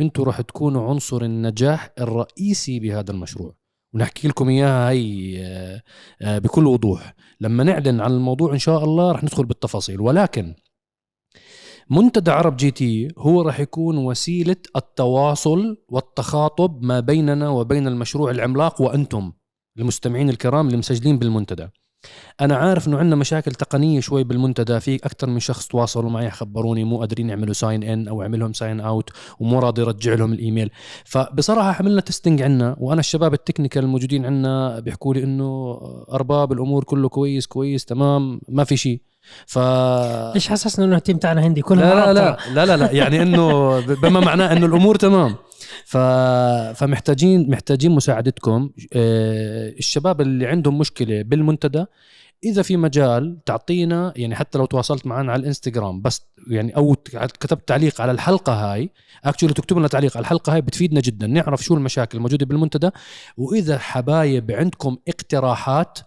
Speaker 1: أنتم راح تكونوا عنصر النجاح الرئيسي بهذا المشروع. ونحكي لكم إياها هي آه، آه، بكل وضوح. لما نعلن عن الموضوع إن شاء الله رح ندخل بالتفاصيل. ولكن منتدى عرب GT هو راح يكون وسيلة التواصل والتخاطب ما بيننا وبين المشروع العملاق وأنتم المستمعين الكرام اللي مسجلين بالمنتدى. أنا عارف إنه عندنا مشاكل تقنية شوي بالمنتدى. في أكثر من شخص تواصلوا معي خبروني مو قادرين يعملوا sign in أو يعملهم sign out ومو راضي يرجع لهم الإيميل. فبصراحة عملنا testing عنا وأنا الشباب ال technical الموجودين عنا بيحكوا لي إنه أرباب الأمور كله كويس كويس تمام ما في شيء. ف
Speaker 2: ليش حسسنا إنه ال team تاعنا هندي؟ كلهم
Speaker 1: لا لا لا. لا لا, لا يعني إنه بما معناه إنه الأمور تمام. ف... فمحتاجين محتاجين مساعدتكم. آه، الشباب اللي عندهم مشكلة بالمنتدى إذا في مجال تعطينا يعني حتى لو تواصلت معنا على الإنستغرام بس يعني أو كتبت تعليق على الحلقة هاي actually تكتب لنا تعليق على الحلقة هاي بتفيدنا جدا. نعرف شو المشاكل الموجودة بالمنتدى وإذا حبايب عندكم اقتراحات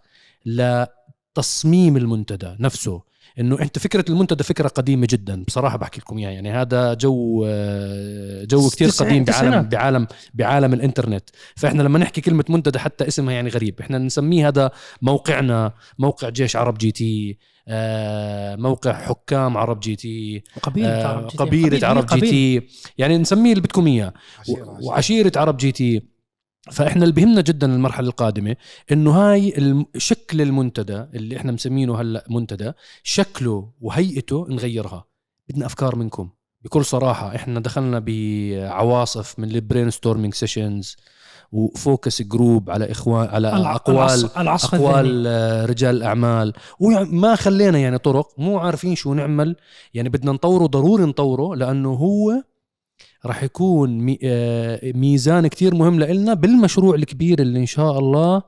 Speaker 1: لتصميم المنتدى نفسه. إنه أنت فكرة المنتدى فكرة قديمة جدا بصراحة بحكي لكم إياها يعني هذا جو آه، جو
Speaker 2: تسعين-
Speaker 1: قديم بعالم. بعالم بعالم الإنترنت فإحنا لما نحكي كلمة منتدى حتى اسمها يعني غريب إحنا نسميه هذا موقعنا موقع جيش عرب GT آه، موقع حكام عرب GT
Speaker 2: قبيلة
Speaker 1: آه،
Speaker 2: عرب GT.
Speaker 1: قبيلة عرب G
Speaker 2: قبيلة.
Speaker 1: T يعني نسميه اللي بدكم إياه
Speaker 3: عشيرة، عشيرة.
Speaker 1: وعشيرة عرب GT فإحنا اللي بهمنا جدا المرحلة القادمة إنه هاي شكل المنتدى اللي إحنا مسمينه هلأ منتدى شكله وهيئته نغيرها. بدنا أفكار منكم. بكل صراحة إحنا دخلنا بعواصف من ال brainstorming sessions و focus group على اخوان على
Speaker 2: أقوال.
Speaker 1: أقوال آه، رجال الأعمال. وما خلينا يعني طرق. مو عارفين شو نعمل. يعني بدنا نطوره ضروري نطوره لأنه هو راح يكون آه، ميزان كتير مهم لنا بالمشروع الكبير اللي إن شاء الله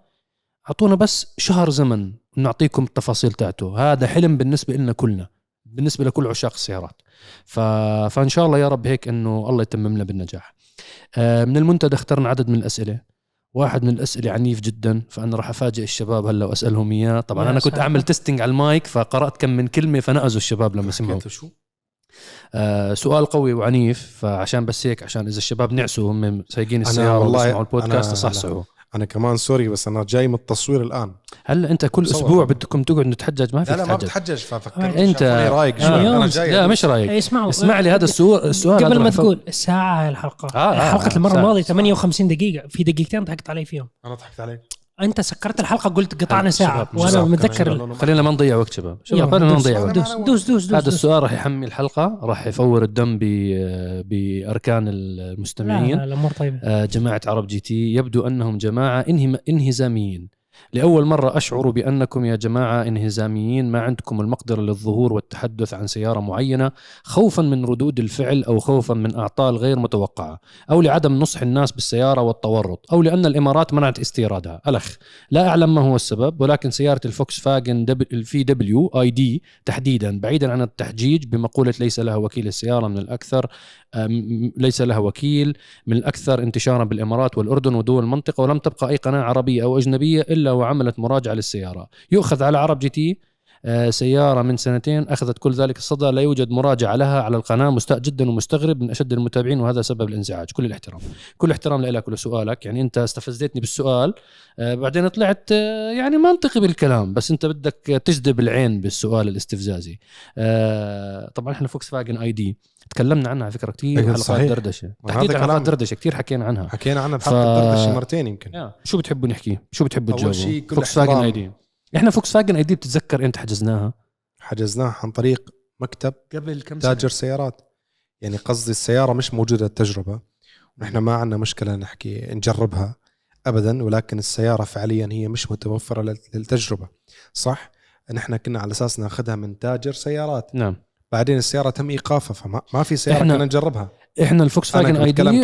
Speaker 1: أعطونا بس شهر زمن نعطيكم التفاصيل تاعته. هذا حلم بالنسبة لنا كلنا بالنسبة لكل عشاق السيارات. ف... فإن شاء الله يا رب هيك إنه الله يتمم لنا بالنجاح. آه، من المنتدى اخترنا عدد من الأسئلة. واحد من الأسئلة عنيف جدا فأنا راح أفاجئ الشباب هلأ وأسألهم إياه. طبعا أنا كنت. أعمل testing على المايك فقرأت كم من كلمة فنأزوا الشباب لما سمعوا.
Speaker 3: شو؟
Speaker 1: آه سؤال قوي وعنيف فعشان بس هيك عشان إذا الشباب نعسوا هم سايقين
Speaker 3: أنا
Speaker 1: السياره
Speaker 3: والله
Speaker 1: ويسمعوا البودكاست
Speaker 3: أنا-
Speaker 1: يصحصحوا
Speaker 3: أنا كمان سوري بس أنا جاي من التصوير الآن.
Speaker 1: هلأ أنت كل
Speaker 3: صور.
Speaker 1: أسبوع بدكم تقعدوا نتحجج؟ ما
Speaker 3: لا
Speaker 1: فيك
Speaker 3: لا ما بتحجج ففكرت أنت رايق شوي.
Speaker 2: آه.
Speaker 3: أنا جاي
Speaker 1: لا مش رايق.
Speaker 2: إيه، اسمعوا.
Speaker 1: اسمع لي هذا السؤال السؤال
Speaker 2: قبل ما تقول ساعة هاي الحلقة.
Speaker 1: آه، آه،
Speaker 2: حلقة
Speaker 1: آه،
Speaker 2: المرة
Speaker 1: ساعة.
Speaker 2: الماضية 58 دقيقة. في دقيقتين ضحكت علي فيهم.
Speaker 3: أنا ضحكت عليك.
Speaker 2: أنت سكرت الحلقة قلت قطعنا ساعة
Speaker 1: شباب،
Speaker 3: وأنا
Speaker 2: متذكر
Speaker 1: خلينا ما نضيع وقت شباب. شباب خلينا ما نضيع وقت.
Speaker 2: دوس دوس دوس دوس
Speaker 1: هذا
Speaker 2: دوس.
Speaker 1: السؤال راح يحمي الحلقة راح يفور الدم بأركان المستمعين
Speaker 2: لا لا الأمور طيبة.
Speaker 1: آه، جماعة عرب GT يبدو أنهم انهزاميين. لأول مرة أشعر بأنكم يا جماعة انهزاميين ما عندكم المقدرة للظهور والتحدث عن سيارة معينة خوفا من ردود الفعل أو خوفا من أعطال غير متوقعة أو لعدم نصح الناس بالسيارة والتورط أو لأن الإمارات منعت استيرادها. الأخ لا أعلم ما هو السبب ولكن سيارة ال Volkswagen ال VW ID تحديدا بعيدا عن التحجيج بمقولة ليس لها وكيل السيارة من الأكثر أم، ليس لها وكيل من الأكثر انتشارا بالإمارات والأردن ودول المنطقة ولم تبقى أي قناة عربية أو أجنبية إلا وعملت مراجعة للسيارة. يؤخذ على عرب GT سيارة من سنتين أخذت كل ذلك الصدى لا يوجد مراجعة لها على القناة مستاء جدا ومستغرب من أشد المتابعين وهذا سبب الإنزعاج. كل الاحترام. كل احترام لك ولسؤالك يعني أنت استفزتني بالسؤال آه، بعدين طلعت آه، يعني منطقي بالكلام بس أنت بدك تجذب العين بالسؤال الاستفزازي. آه، طبعا إحنا Volkswagen ID. تكلمنا عنها على فكرة كثير
Speaker 3: أيوة،
Speaker 1: حلقات
Speaker 3: صحيح. دردشة.
Speaker 1: تحديدا
Speaker 3: كلام-
Speaker 1: حلقات دردشة كثير حكينا عنها.
Speaker 3: حكينا عنها
Speaker 1: ف-
Speaker 3: بحلقة الدردشة مرتين يمكن.
Speaker 1: يا. شو بتحبوا نحكي؟ شو بتحبوا تجاوبوا؟
Speaker 3: شيء كل
Speaker 1: Volkswagen
Speaker 3: احترام.
Speaker 1: ID. إحنا Volkswagen ID بتتذكر إمتى حجزناها؟
Speaker 3: حجزناه عن طريق مكتب
Speaker 1: قبل كم
Speaker 3: تاجر سيارات. يعني قصدي السيارة مش موجودة التجربة. نحن ما عندنا مشكلة نحكي نجربها ابدا ولكن السيارة فعليا هي مش متوفرة لل- للتجربة. صح؟ نحن كنا على أساس ناخذها من تاجر سيارات.
Speaker 1: نعم.
Speaker 3: بعدين السيارة تم إيقافها فما ما في
Speaker 1: سيارة
Speaker 3: كنا نجربها. إحنا
Speaker 1: ال
Speaker 3: Volks
Speaker 1: أنا
Speaker 3: wagen
Speaker 1: ID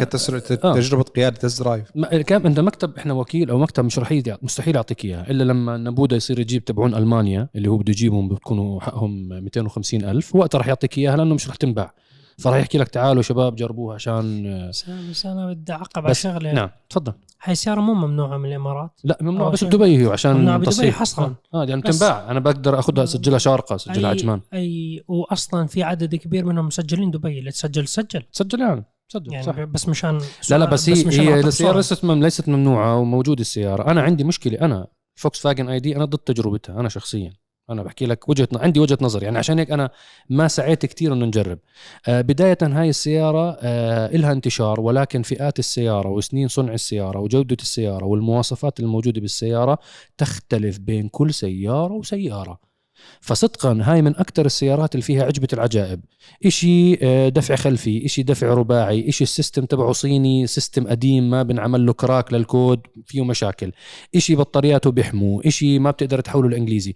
Speaker 3: كتجربه قيادة test
Speaker 1: drive كان انت مكتب إحنا وكيل أو مكتب مش رح مستحيل يعطيك اياها إلا لما نبودا يصير يجيب تبعون ألمانيا اللي هو بده يجيبهم بتكونوا حقهم 250 ألف وقتها رح يعطيك إياها لأنه مش رح تنباع. فراح يحكي لك تعالوا شباب جربوها عشان
Speaker 2: بس بس أنا بدي أعقب على
Speaker 1: بس
Speaker 2: شغلة.
Speaker 1: نعم تفضل.
Speaker 2: هاي السياره مو ممنوعة من الإمارات.
Speaker 1: لا ممنوع
Speaker 2: أو
Speaker 1: بس بدبي عشان
Speaker 2: ممنوع بدبي حصراً.
Speaker 1: آه يعني
Speaker 2: بس-
Speaker 1: بتنباع أنا بقدر أخذها اسجلها شارقة اسجلها عجمان.
Speaker 2: أي واصلا في عدد كبير منهم مسجلين دبي. اللي تسجل سجل
Speaker 1: سجل يعني سجل
Speaker 2: يعني
Speaker 1: صح.
Speaker 2: بس مشان
Speaker 1: لا لا بس هي
Speaker 2: مشان
Speaker 1: هي
Speaker 2: أعطيك السيارة.
Speaker 1: ليست ليست ممنوعة وموجودة السيارة. أنا عندي مشكلة أنا Volkswagen ID أنا ضد تجربتها أنا شخصيا. أنا بحكي لك وجهة عندي وجهة نظر يعني عشان هيك أنا ما سعيت كثير إنه نجرب. آه بداية هاي السيارة آه إلها انتشار ولكن فئات السيارة وسنين صنع السيارة وجودة السيارة والمواصفات الموجودة بالسيارة تختلف بين كل سيارة وسيارة. فصدقا هاي من أكثر السيارات اللي فيها عجبة العجائب. إشي آه، دفع خلفي إشي دفع رباعي إشي ال system تبعه صيني system قديم ما بنعمل له crack لل code فيه مشاكل. إشي بطارياته بيحموا إشي ما بتقدر تحوله للإنجليزي.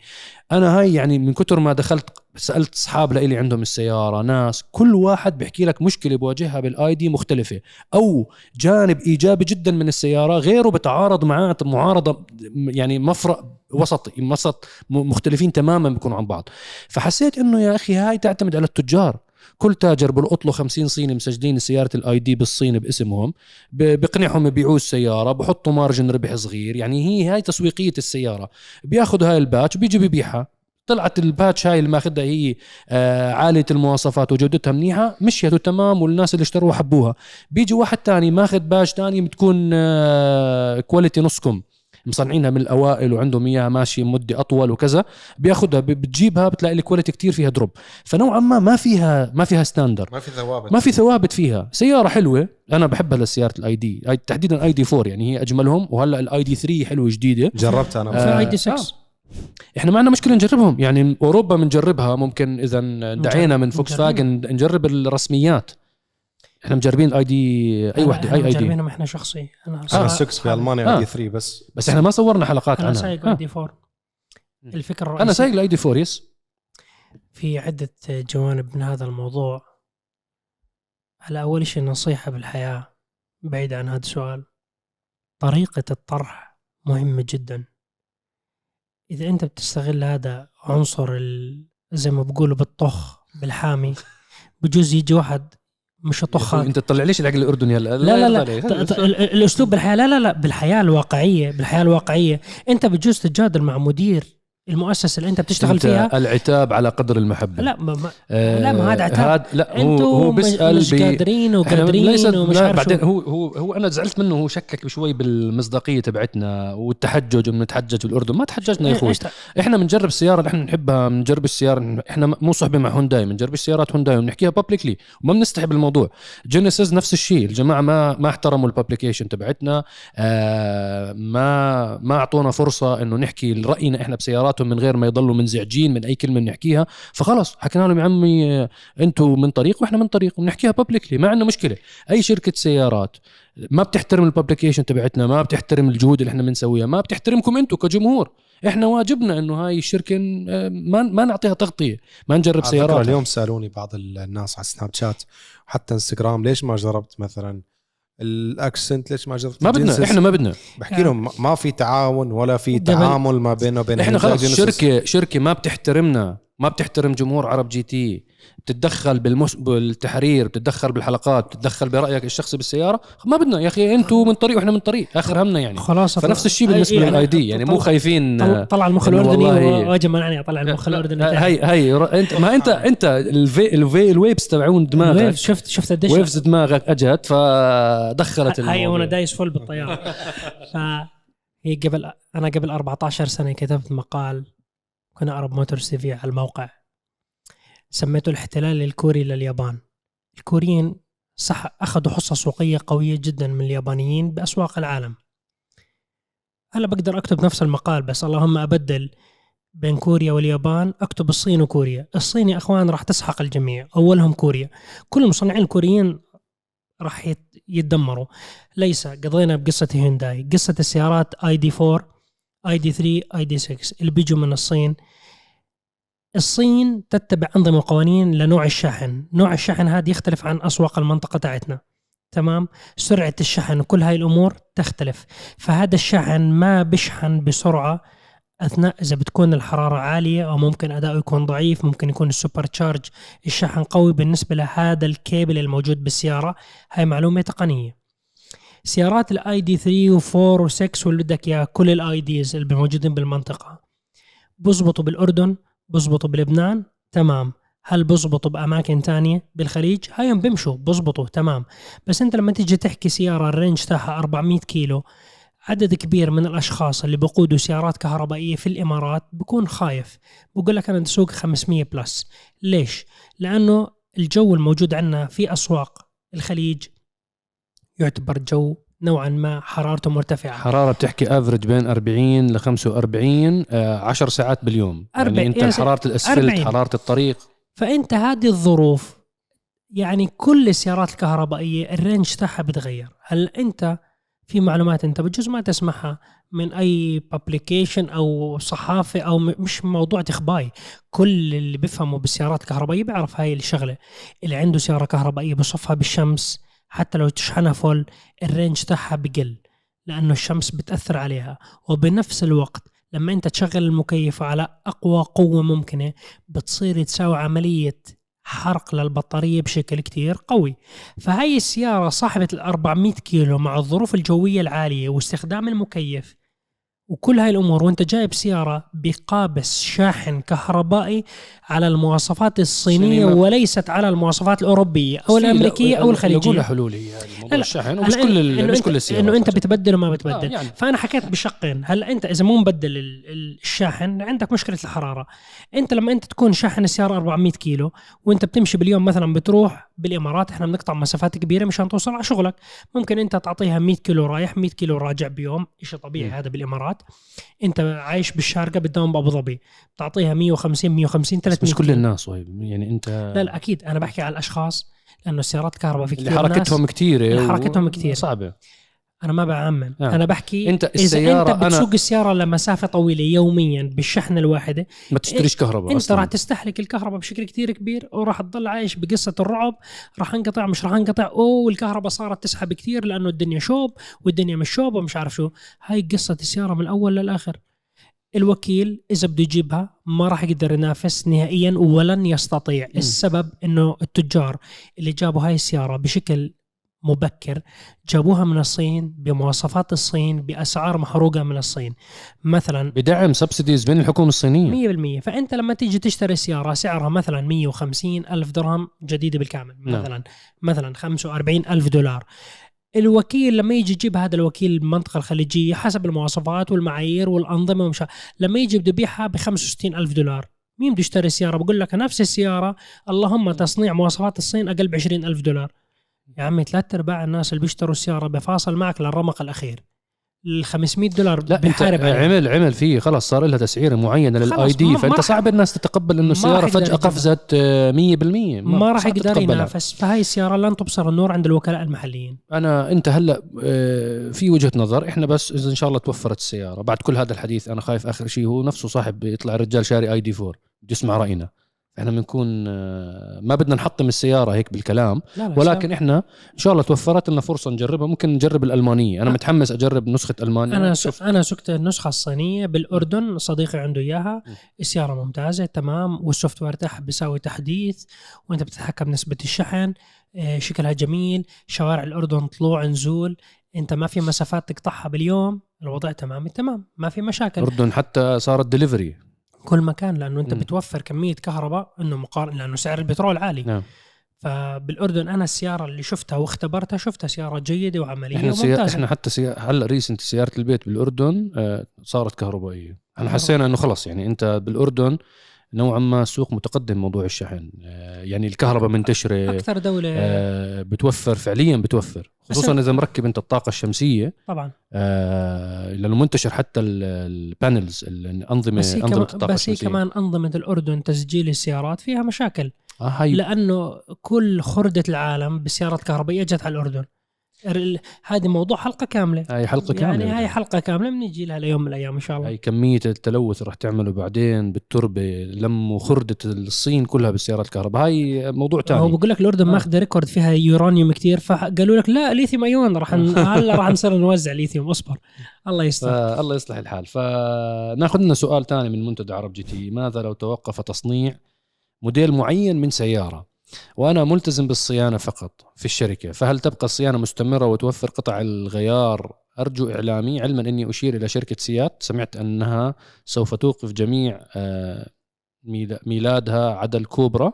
Speaker 1: أنا هاي يعني من كتر ما دخلت سألت أصحاب لإلي عندهم السيارة ناس كل واحد بيحكي لك مشكلة بواجهها بال ID مختلفة أو جانب إيجابي جدا من السيارة غيره بتعارض معاه معارضة يعني مفرق وسطي وسط مختلفين تماما بيكونوا عن بعض. فحسيت إنه يا أخي هاي تعتمد على التجار. كل تاجر بلقط له 50 صيني مسجلين سيارة ال ID بالصين باسمهم بقنعهم يبيعوا السيارة بحطوا margin ربح صغير يعني هي هاي تسويقية السيارة. بياخذوا هاي ال batch بيجي ببيعها طلعت ال batch هاي اللي ماخذها هي آه عالية المواصفات وجودتها منيحة مشيت تمام والناس اللي اشتروها حبوها. بيجي واحد تاني ماخذ batch تاني بتكون آه quality نص كم. مصنعينها من الأوائل وعندهم إياها ماشي مدة أطول وكذا. بياخذها بتجيبها بتلاقي ال quality كتير فيها drop فنوعا ما ما فيها ما فيها standard
Speaker 3: ما في ثوابت.
Speaker 1: ما في ثوابت فيها. سيارة حلوة أنا بحبها لسيارة ال ID تحديدا ال ID 4 يعني هي أجملهم وهلأ ال ID 3 حلوة جديدة.
Speaker 3: جربتها أنا.
Speaker 1: آه،
Speaker 2: في ID 6
Speaker 1: آه. إحنا ما عندنا مشكلة نجربهم. يعني أوروبا بنجربها ممكن إذا دعينا من
Speaker 2: Volks.
Speaker 1: wagen نجرب الرسميات. إحنا مجربين ID أي وحدة أي ID.
Speaker 2: جايبينها إحنا شخصي. أنا
Speaker 3: أنا
Speaker 2: سا-
Speaker 3: 6 في ألمانيا
Speaker 1: آه.
Speaker 3: ID 3 بس
Speaker 1: بس إحنا ما صورنا حلقات
Speaker 2: أنا
Speaker 1: عنها.
Speaker 2: سايق
Speaker 1: آه.
Speaker 2: ID 4 الفكرة الرئيسيه
Speaker 1: أنا سايق ال ID 4 yes.
Speaker 2: في عدة جوانب من هذا الموضوع. على أول شيء نصيحة بالحياة بعيد عن هذا السؤال. طريقة الطرح مهمة جدا. إذا أنت بتستغل هذا عنصر ال- زي ما بقولوا بالطخ بالحامي بجوز يجي واحد مش يطخك
Speaker 1: أنت تطلع ليش العقل الأردني؟ هلا
Speaker 2: لا لا لا ال- الأسلوب بالحياة لا لا لا. بالحياة الواقعية بالحياة الواقعية. أنت بتجوز تتجادل مع مدير المؤسسة اللي انت بتشتغل
Speaker 1: أنت
Speaker 2: فيها.
Speaker 1: العتاب على قدر المحبة.
Speaker 2: لا ما ما
Speaker 1: آه
Speaker 2: لا، ما هذا عتاب.
Speaker 1: هاد لا هو هو
Speaker 2: مش-
Speaker 1: بيسال
Speaker 2: مش
Speaker 1: بي-
Speaker 2: قادرين وقادرين ومش
Speaker 1: لا،
Speaker 2: عارف
Speaker 1: بعدين. هو هو هو أنا زعلت منه هو شكك شوي بالمصداقية تبعتنا والتحجج وبنتحجج بالأردن. ما تحججنا يا
Speaker 2: أخوي.
Speaker 1: إحنا بنجرب السيارة اللي إحنا بنحبها بنجرب السيارة إحنا مو صحبه مع هونداي بنجرب سيارات هونداي وبنحكيها publicly وما بنستحي بالموضوع. Genesis نفس الشيء. الجماعة ما ما احترموا ال publication تبعتنا. آه ما ما أعطونا فرصة إنه نحكي راينا إحنا بسياراتهم من غير ما يضلوا منزعجين من أي كلمة بنحكيها. فخلص حكينا لهم يا عمي آه، أنتم من طريق وإحنا من طريق وبنحكيها publicly ما عندنا مشكلة. أي شركة سيارات ما بتحترم ال publication تبعتنا ما بتحترم الجهود اللي إحنا بنسويها ما بتحترمكم أنتم كجمهور. إحنا واجبنا إنه هاي الشركة آه، ما ما نعطيها تغطية ما نجرب سيارات
Speaker 3: اليوم سألوني بعض الناس على Snapchat وحتى انستغرام ليش ما جربت مثلا ال Accent ليش ما جربت
Speaker 1: ما بدنا
Speaker 3: الجنسس؟
Speaker 1: إحنا ما بدنا
Speaker 3: بحكي لهم ما- ما في تعاون ولا في تعامل ما بينه وبين إحنا
Speaker 1: خلص. شركه شركة ما بتحترمنا ما بتحترم جمهور عرب GT بتتدخل بالمس... بالتحرير بتتدخل بالحلقات بتتدخل برأيك الشخصي بالسيارة؟ ما بدنا يا أخي أنتم من طريق وإحنا من طريق آخر همنا يعني.
Speaker 2: خلاص
Speaker 1: فنفس الشيء بالنسبة
Speaker 2: يعني
Speaker 1: لل ID يعني مو خايفين
Speaker 2: طلع- طلع المخ الاردني واجي منعني اطلع المخ الاردني.
Speaker 1: هاي هاي ر- انت ما انت أنت الفي الفي الويبس تبعون دماغك.
Speaker 2: ويفز شفت شفت قديش
Speaker 1: ويفز دماغك أجت فدخلت الموضوع.
Speaker 2: وأنا دايس فل بالطيارة. فهي قبل أنا قبل 14 سنة كتبت مقال كنا عرب موتور سي في على الموقع. سميته الاحتلال الكوري لليابان. الكوريين صح أخذوا حصة سوقية قوية جدا من اليابانيين بأسواق العالم. هلا بقدر أكتب نفس المقال بس اللهم أبدل بين كوريا واليابان أكتب الصين وكوريا. الصين يا أخوان راح تسحق الجميع أولهم كوريا. كل المصنعين الكوريين راح يت- يتدمروا. ليس قضينا بقصة هيونداي. قصة السيارات آي دي 4 آي دي 3 آي دي 6 اللي بيجوا من الصين الصين تتبع أنظمة وقوانين لنوع الشحن. نوع الشحن هذا يختلف عن أسواق المنطقة تاعتنا. تمام؟ سرعة الشحن وكل هاي الأمور تختلف. فهذا الشحن ما بيشحن بسرعة أثناء إذا بتكون الحرارة عالية أو ممكن أداؤه يكون ضعيف ممكن يكون ال super charge الشحن قوي بالنسبة لهذا الكيبل الموجود بالسيارة. هاي معلومة تقنية. سيارات ال ID 3 و4 و6 واللي بدك اياه كل ال IDs اللي موجودين بالمنطقة. بزبطوا بالأردن بزبطوا بلبنان؟ تمام. هل بزبطوا بأماكن تانية بالخليج؟ هايهم بيمشوا بزبطوا تمام. بس انت لما تيجي تحكي سيارة ال range تاعها 400 كيلو عدد كبير من الأشخاص اللي بقودوا سيارات كهربائية في الإمارات بكون خايف. بقول لك أنا اسوق 500 plus. ليش؟ لأنه الجو الموجود عندنا في أسواق الخليج يعتبر جو نوعا ما حرارته مرتفعة.
Speaker 1: حرارة بتحكي average بين 40 ل 45 آه 10 ساعات باليوم. يعني أنت
Speaker 2: يا سي-
Speaker 1: حرارة الأسفلت
Speaker 2: 40.
Speaker 1: حرارة الطريق.
Speaker 2: فأنت هذه الظروف يعني كل السيارات الكهربائية ال range تاعها بتغير. هل أنت في معلومات أنت بجوز ما تسمعها من أي publication أو صحافة أو مش موضوع تخباي. كل اللي بيفهموا بالسيارات الكهربائية بيعرف هاي الشغلة. اللي عنده سيارة كهربائية بصفها بالشمس حتى لو تشحنها full ال range تاعها بقل لأنه الشمس بتأثر عليها. وبنفس الوقت لما أنت تشغل المكيف على أقوى قوة ممكنة بتصير تساوي عملية حرق للبطارية بشكل كتير قوي. فهاي السيارة صاحبة ال 400 كيلو مع الظروف الجوية العالية واستخدام المكيف وكل هاي الأمور وأنت جايب سيارة بقابس شاحن كهربائي على المواصفات الصينية
Speaker 1: صينية.
Speaker 2: وليست على المواصفات
Speaker 1: الأوروبية أو
Speaker 2: الأمريكية
Speaker 1: لا- أو
Speaker 2: الخليجية
Speaker 1: لها حلول هي هذه موضوع
Speaker 2: لا لا.
Speaker 1: الشحن ومش كل مش كل السيارات
Speaker 2: إنه
Speaker 1: أنت.
Speaker 2: بتبدل وما بتبدل
Speaker 1: آه، يعني.
Speaker 2: فأنا حكيت بشقين هلا أنت إذا مو مبدل ال- ال- الشاحن عندك مشكلة الحرارة أنت لما أنت تكون شاحن السيارة 400 كيلو وأنت بتمشي باليوم مثلا بتروح بالإمارات إحنا بنقطع مسافات كبيرة مشان توصل على شغلك ممكن أنت تعطيها 100 كيلو رايح 100 كيلو راجع بيوم شيء طبيعي
Speaker 1: م.
Speaker 2: هذا بالإمارات أنت عايش بالشارقة بتداوم بأبو ظبي بتعطيها 150 150
Speaker 1: بس
Speaker 2: 300
Speaker 1: مش كل. الناس وهيب يعني أنت
Speaker 2: لا لا أكيد أنا بحكي على الأشخاص لأنه السيارات الكهرباء في
Speaker 1: اللي
Speaker 2: كثير
Speaker 1: حركتهم
Speaker 2: ناس
Speaker 1: كثيره
Speaker 2: اللي حركتهم كتير.
Speaker 1: صعبة
Speaker 2: أنا ما بعمم.
Speaker 1: آه.
Speaker 2: أنا بحكي
Speaker 1: أنت
Speaker 2: إذا
Speaker 1: السيارة
Speaker 2: انت
Speaker 1: أنا-
Speaker 2: بتسوق السيارة لمسافة طويلة يوميا بالشحنه الواحدة
Speaker 1: ما تشتريش كهرباء أنت
Speaker 2: راح تستهلك الكهرباء بشكل كتير كبير وراح تضل عايش بقصة الرعب راح انقطع مش راح انقطع. أوه الكهرباء صارت تسحب كتير لأنه الدنيا شوب والدنيا مش شوب ومش عارف شو. هاي قصة السيارة من الأول للآخر. الوكيل إذا بده يجيبها ما راح يقدر ينافس نهائيا ولن يستطيع. السبب إنه التجار اللي جابوا هاي السيارة بشكل مبكر جابوها من الصين بمواصفات الصين بأسعار محروقة من الصين. مثلا
Speaker 1: بدعم سبسيديز من الحكومة الصينية.
Speaker 2: 100% فأنت لما تيجي تشتري سيارة سعرها مثلا 150 ألف درهم جديدة بالكامل
Speaker 1: نعم.
Speaker 2: مثلا مثلا 45 ألف دولار. الوكيل لما يجي يجيب هذا الوكيل بالمنطقة الخليجية حسب المواصفات والمعايير والأنظمة ومش لما يجي بده يبيعها ب 65 ألف دولار. مين بده يشتري السياره بقول لك نفس السيارة. اللهم تصنيع مواصفات الصين أقل ب 20 ألف دولار. يا عمي ثلاث أرباع الناس اللي بيشتروا السيارة بفاصل معك للرمق الأخير. ال 500 دولار
Speaker 1: لا أنت
Speaker 2: بيحارب.
Speaker 1: عمل عمل فيه خلص صار لها تسعيره معينه للاي دي
Speaker 2: ما- ما
Speaker 1: فانت صعب الناس تتقبل إنه
Speaker 2: ما
Speaker 1: السيارة
Speaker 2: فجأة.
Speaker 1: قفزت آه، 100%
Speaker 2: ما راح يقدر. ينافس. فهاي السيارة لن تبصر النور عند الوكلاء المحليين.
Speaker 1: أنا أنت هلأ آه، في وجهة نظر. إحنا بس إذا إن شاء الله توفرت السيارة. بعد كل هذا الحديث أنا خايف آخر شيء هو نفسه صاحب يطلع رجال شاري ID 4 بده يسمع رأينا. إحنا بنكون آه، ما بدنا نحطم السيارة هيك بالكلام
Speaker 2: لا لا
Speaker 1: ولكن إحنا إن شاء الله توفرت لنا فرصة نجربها. ممكن نجرب الألمانية.
Speaker 2: أنا.
Speaker 1: متحمس أجرب نسخة
Speaker 2: ألمانيا.
Speaker 1: أنا
Speaker 2: سك... أنا سكت النسخة الصينية بالأردن صديقي عنده
Speaker 1: إياها.
Speaker 2: السيارة ممتازة تمام. وال software تاعها بيساوي تحديث وأنت بتتحكم بنسبة الشحن. آه، شكلها جميل. شوارع الأردن طلوع نزول. أنت ما في مسافات تقطعها باليوم الوضع تمام التمام ما في مشاكل.
Speaker 1: الأردن حتى صارت دليفري
Speaker 2: كل مكان لأنه أنت
Speaker 1: م.
Speaker 2: بتوفر كمية كهرباء إنه مقارن لأنه سعر البترول عالي
Speaker 1: نعم
Speaker 2: فبالأردن أنا السيارة اللي شفتها واختبرتها شفتها سيارة جيدة
Speaker 1: وعملية إحنا.
Speaker 2: وممتازة
Speaker 1: إحنا حتى. هلأ recent سيارة البيت بالأردن آه، صارت كهربائية إحنا حسينا إنه خلص يعني أنت بالأردن نوعا ما سوق متقدم موضوع الشحن. آه، يعني الكهرباء منتشرة.
Speaker 2: أكثر دولة.
Speaker 1: آه، بتوفر فعليا بتوفر خصوصا إذا مركب أنت الطاقة الشمسية.
Speaker 2: طبعا.
Speaker 1: آه، لأنه منتشر حتى ال- ال
Speaker 2: panels الأنظمة
Speaker 1: بس
Speaker 2: أنظمة
Speaker 1: الطاقة
Speaker 2: بس هي كمان أنظمة الأردن تسجيل السيارات فيها مشاكل.
Speaker 1: آه هاي.
Speaker 2: لأنه كل خردة العالم بالسيارات الكهربائيه جت على الأردن. ال- هذه موضوع حلقة كاملة.
Speaker 1: هاي حلقة كاملة
Speaker 2: يعني هاي حلقة كاملة بنجي لها ليوم من الأيام إن شاء الله.
Speaker 1: هاي كمية التلوث رح تعمله بعدين بالتربة لموا خردة الصين كلها بالسيارات الكهرباء. هاي موضوع
Speaker 2: هو
Speaker 1: تاني
Speaker 2: بقول لك الاردن
Speaker 1: آه.
Speaker 2: ماخذه record فيها يورانيوم كتير فقالوا لك لا lithium ion راح هلا راح نصير نوزع ليثيوم اصبر. الله يستر.
Speaker 1: فالله يصلح الحال. فناخذ لنا سؤال تاني من منتدى عرب جي تي. ماذا لو توقف تصنيع موديل معين من سيارة؟ وأنا ملتزم بالصيانة فقط في الشركة. فهل تبقى الصيانة مستمرة وتوفر قطع الغيار؟ أرجو إعلامي علما أني أشير إلى شركة سيات. سمعت أنها سوف توقف جميع آه، ميلا- ميلادها عدا الكوبرا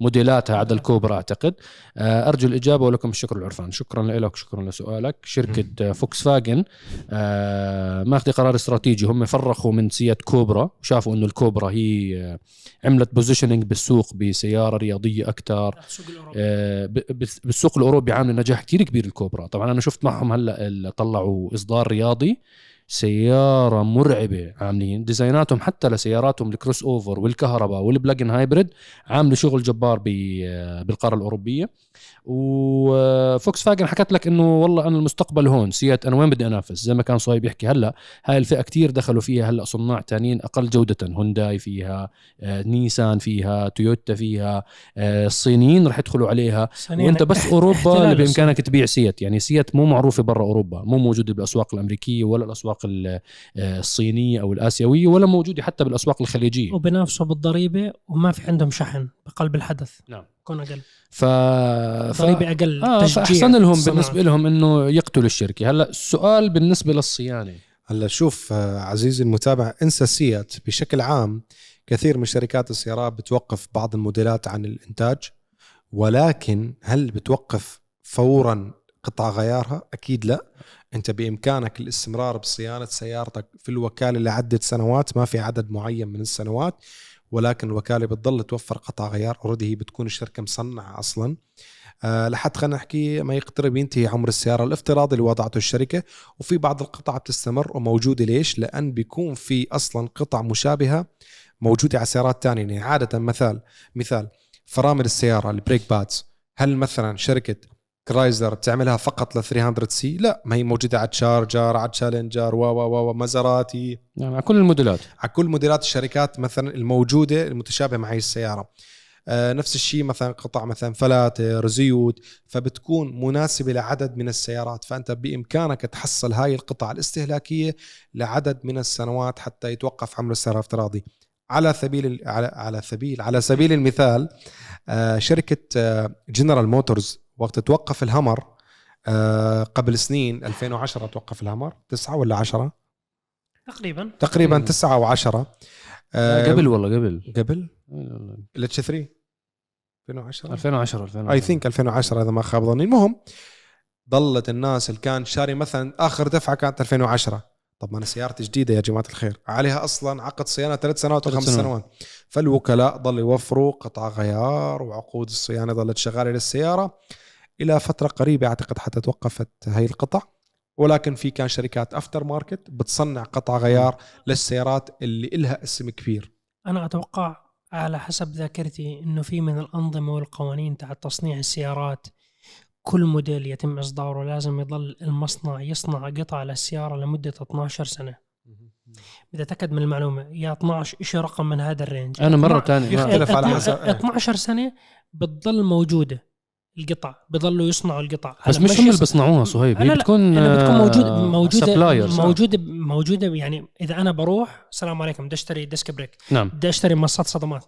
Speaker 1: موديلاتها عدا الكوبرا أعتقد. آه، أرجو الإجابة ولكم الشكر والعرفان. شكرا لك شكرا لسؤالك. شركة فوكس فاجن آه، ماخذه قرار استراتيجي. هم فرخوا من سيات كوبرا وشافوا إنه الكوبرا هي آه، عملت positioning بالسوق بسيارة رياضية أكثر بالسوق الأوروبي عامل نجاح كتير كبير الكوبرا. طبعا أنا شفت معهم هلأ طلعوا إصدار رياضي. سيارة مرعبة. عاملين design اتهم حتى لسياراتهم ال crossover والكهرباء وال plug-in hybrid. عاملوا شغل جبار بالقارة الأوروبية. وفوكس فاجن حكت لك إنه والله أنا المستقبل هون سيات أنا وين بدي أنافس؟ زي ما كان صهيب يحكي هلأ هاي الفئة كتير دخلوا فيها هلأ صناع تانيين أقل جودة هونداي فيها آه، نيسان فيها تويوتا فيها آه، الصينيين رح يدخلوا عليها. وأنت بس
Speaker 2: أوروبا
Speaker 1: اللي. بإمكانك تبيع سيات يعني سيات مو معروفة برا أوروبا مو موجودة بالأسواق الأمريكية ولا الأسواق ال- آه، الصينية أو الآسيوية ولا موجودة حتى بالأسواق الخليجية.
Speaker 2: وبنافسوا بالضريبة وما في عندهم شحن. بقلب الحدث.
Speaker 1: نعم.
Speaker 2: يكون أقل.
Speaker 1: ف... ف...
Speaker 2: ضريبه أقل
Speaker 1: آه
Speaker 2: تشجيع.
Speaker 1: فأحسن لهم
Speaker 2: الصناعة.
Speaker 1: بالنسبة لهم إنه يقتلوا الشركة. هلا السؤال بالنسبة للصيانة.
Speaker 3: هلا شوف آه، عزيزي المتابع إنسى سيات بشكل عام كثير من شركات السيارات بتوقف بعض الموديلات عن الإنتاج ولكن هل بتوقف فورا قطع غيارها؟ أكيد لا. أنت بإمكانك الاستمرار بصيانة سيارتك في الوكالة لعدة سنوات ما في عدد معين من السنوات. ولكن الوكاله بتضل توفر قطع غيار. أوريدي هي بتكون الشركة مصنعة أصلا. أه لحد خلينا نحكي ما يقترب ينتهي عمر السيارة. الافتراضي اللي وضعته الشركة وفي بعض القطع بتستمر وموجودة. ليش؟ لأن بيكون في أصلا قطع مشابهة موجودة على سيارات ثانية يعني عادة مثال مثال فرامل السيارة ال brake pads هل مثلا شركة كرايزلر بتعملها فقط ل 300 سي؟ لا ما هي موجودة على تشارجر على تشالنجر و و و مازراتي
Speaker 1: يعني على كل الموديلات.
Speaker 3: على كل موديلات الشركات مثلا الموجودة المتشابهة مع هي السيارة. آه، نفس الشيء مثلا قطع مثلا فلاتر زيوت فبتكون مناسبة لعدد من السيارات. فأنت بإمكانك تحصل هاي القطع الاستهلاكية لعدد من السنوات حتى يتوقف عمر السيارة افتراضي على سبيل ال- على على سبيل على سبيل المثال آه، شركة جنرال موتورز وقت توقف الهمر آه، قبل سنين 2010 توقف الهمر تسعة ولا عشرة؟
Speaker 2: تقريبا.
Speaker 3: تقريبا. تسعة وعشرة
Speaker 1: آه قبل والله قبل.
Speaker 3: قبل؟
Speaker 1: آه،
Speaker 3: ال H3 2010
Speaker 1: 2010 2010
Speaker 3: I think 2010 إذا ما خاب ظني. المهم ضلت الناس اللي كان شاري مثلا آخر دفعة كانت 2010 طب ما أنا سيارتي جديدة يا جماعة الخير. عليها أصلا عقد صيانة ثلاث سنوات وخمس
Speaker 1: سنوات.
Speaker 3: سنوات. فالوكلاء ضلوا يوفروا قطع غيار وعقود الصيانة ظلت شغالة للسيارة. إلى فترة قريبة أعتقد حتى توقفت هاي القطع. ولكن في كان شركات أفتر ماركت بتصنع قطع غيار للسيارات اللي إلها اسم كبير.
Speaker 2: أنا أتوقع على حسب ذاكرتي إنه في من الأنظمة والقوانين تاعت تصنيع السيارات كل موديل يتم إصداره لازم يظل المصنع يصنع قطع للسيارة لمدة 12 سنة. بدي أتأكد من المعلومة يا 12 شيء رقم من هذا ال
Speaker 1: range؟ أنا مرة
Speaker 2: 12
Speaker 1: ثانية
Speaker 3: يختلف على حسب-
Speaker 2: 12 سنة بتضل موجودة. القطع بضلوا يصنعوا القطع.
Speaker 1: بس مش هم اللي
Speaker 2: يص-
Speaker 1: بيصنعوها صهيب هي بتكون
Speaker 2: أنا بتكون موجود
Speaker 1: آه، موجودة.
Speaker 2: موجودة موجودة يعني إذا أنا بروح السلام عليكم بدي أشتري disc brake.
Speaker 1: نعم.
Speaker 2: بدي أشتري ماصات صدمات.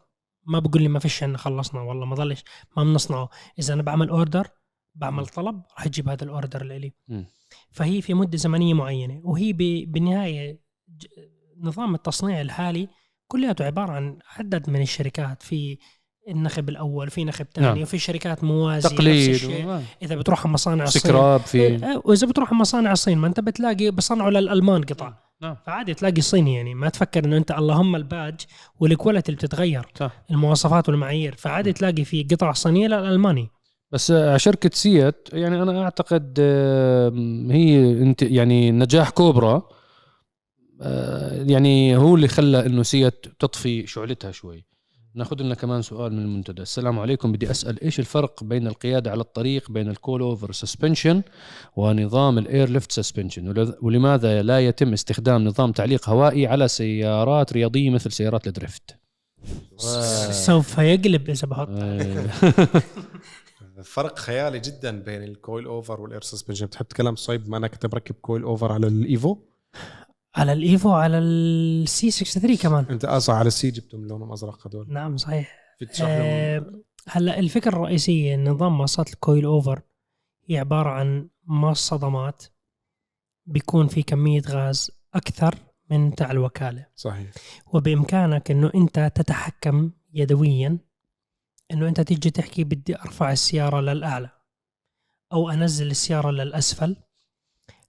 Speaker 2: ما بقول لي ما فيش عندنا خلصنا والله ما ضلش ما بنصنعه إذا أنا بعمل order بعمل طلب راح يجيب هذا ال order لإلي
Speaker 1: مم.
Speaker 2: فهي في مدة زمنية معينة وهي بالنهايه نظام التصنيع الحالي كلياته عبارة عن عدد من الشركات. في النخب الأول في نخب ثاني
Speaker 1: نعم.
Speaker 2: وفي شركات موازيه
Speaker 1: تقليد. و-
Speaker 2: إذا بتروح على مصانع الصين.
Speaker 1: سكراب في
Speaker 2: إيه، وإذا بتروح على مصانع الصين ما أنت بتلاقي بصنعوا للألمان قطع.
Speaker 1: نعم
Speaker 2: فعادي تلاقي صيني يعني. ما تفكر إنه أنت اللهم الباج وال quality اللي بتتغير
Speaker 1: صح.
Speaker 2: المواصفات والمعايير. فعادي تلاقي في قطع صينية للألماني.
Speaker 1: بس آه، شركة سيات يعني أنا أعتقد آه، هي انت يعني نجاح كوبرا آه، يعني هو اللي خلى إنه سيات تطفي شعلتها شوي. ناخذ لنا كمان سؤال من المنتدى. السلام عليكم. بدي أسأل إيش الفرق بين القيادة على الطريق بين ال coilover suspension ونظام ال air lift suspension؟ ولماذا لا يتم استخدام نظام تعليق هوائي على سيارات رياضية مثل سيارات ال drift.
Speaker 2: سوف يقلب إذا بحط.
Speaker 3: فرق خيالي جدا بين ال coilover وال air suspension. بتحب تتكلم Sahib؟ ما أنا كنت بركب coilover على الإيفو.
Speaker 2: على الإيفو على ال C 63 كمان.
Speaker 3: أنت اسا على ال C جبتهم لونهم أزرق هذول.
Speaker 2: نعم صحيح. آه، هلأ الفكرة الرئيسية نظام مصات ال coilover هي عبارة عن ماص صدمات بيكون في كمية غاز أكثر من تاع الوكالة.
Speaker 3: صحيح.
Speaker 2: وبإمكانك إنه أنت تتحكم يدويا إنه أنت تيجي تحكي بدي أرفع السيارة للأعلى أو أنزل السيارة للأسفل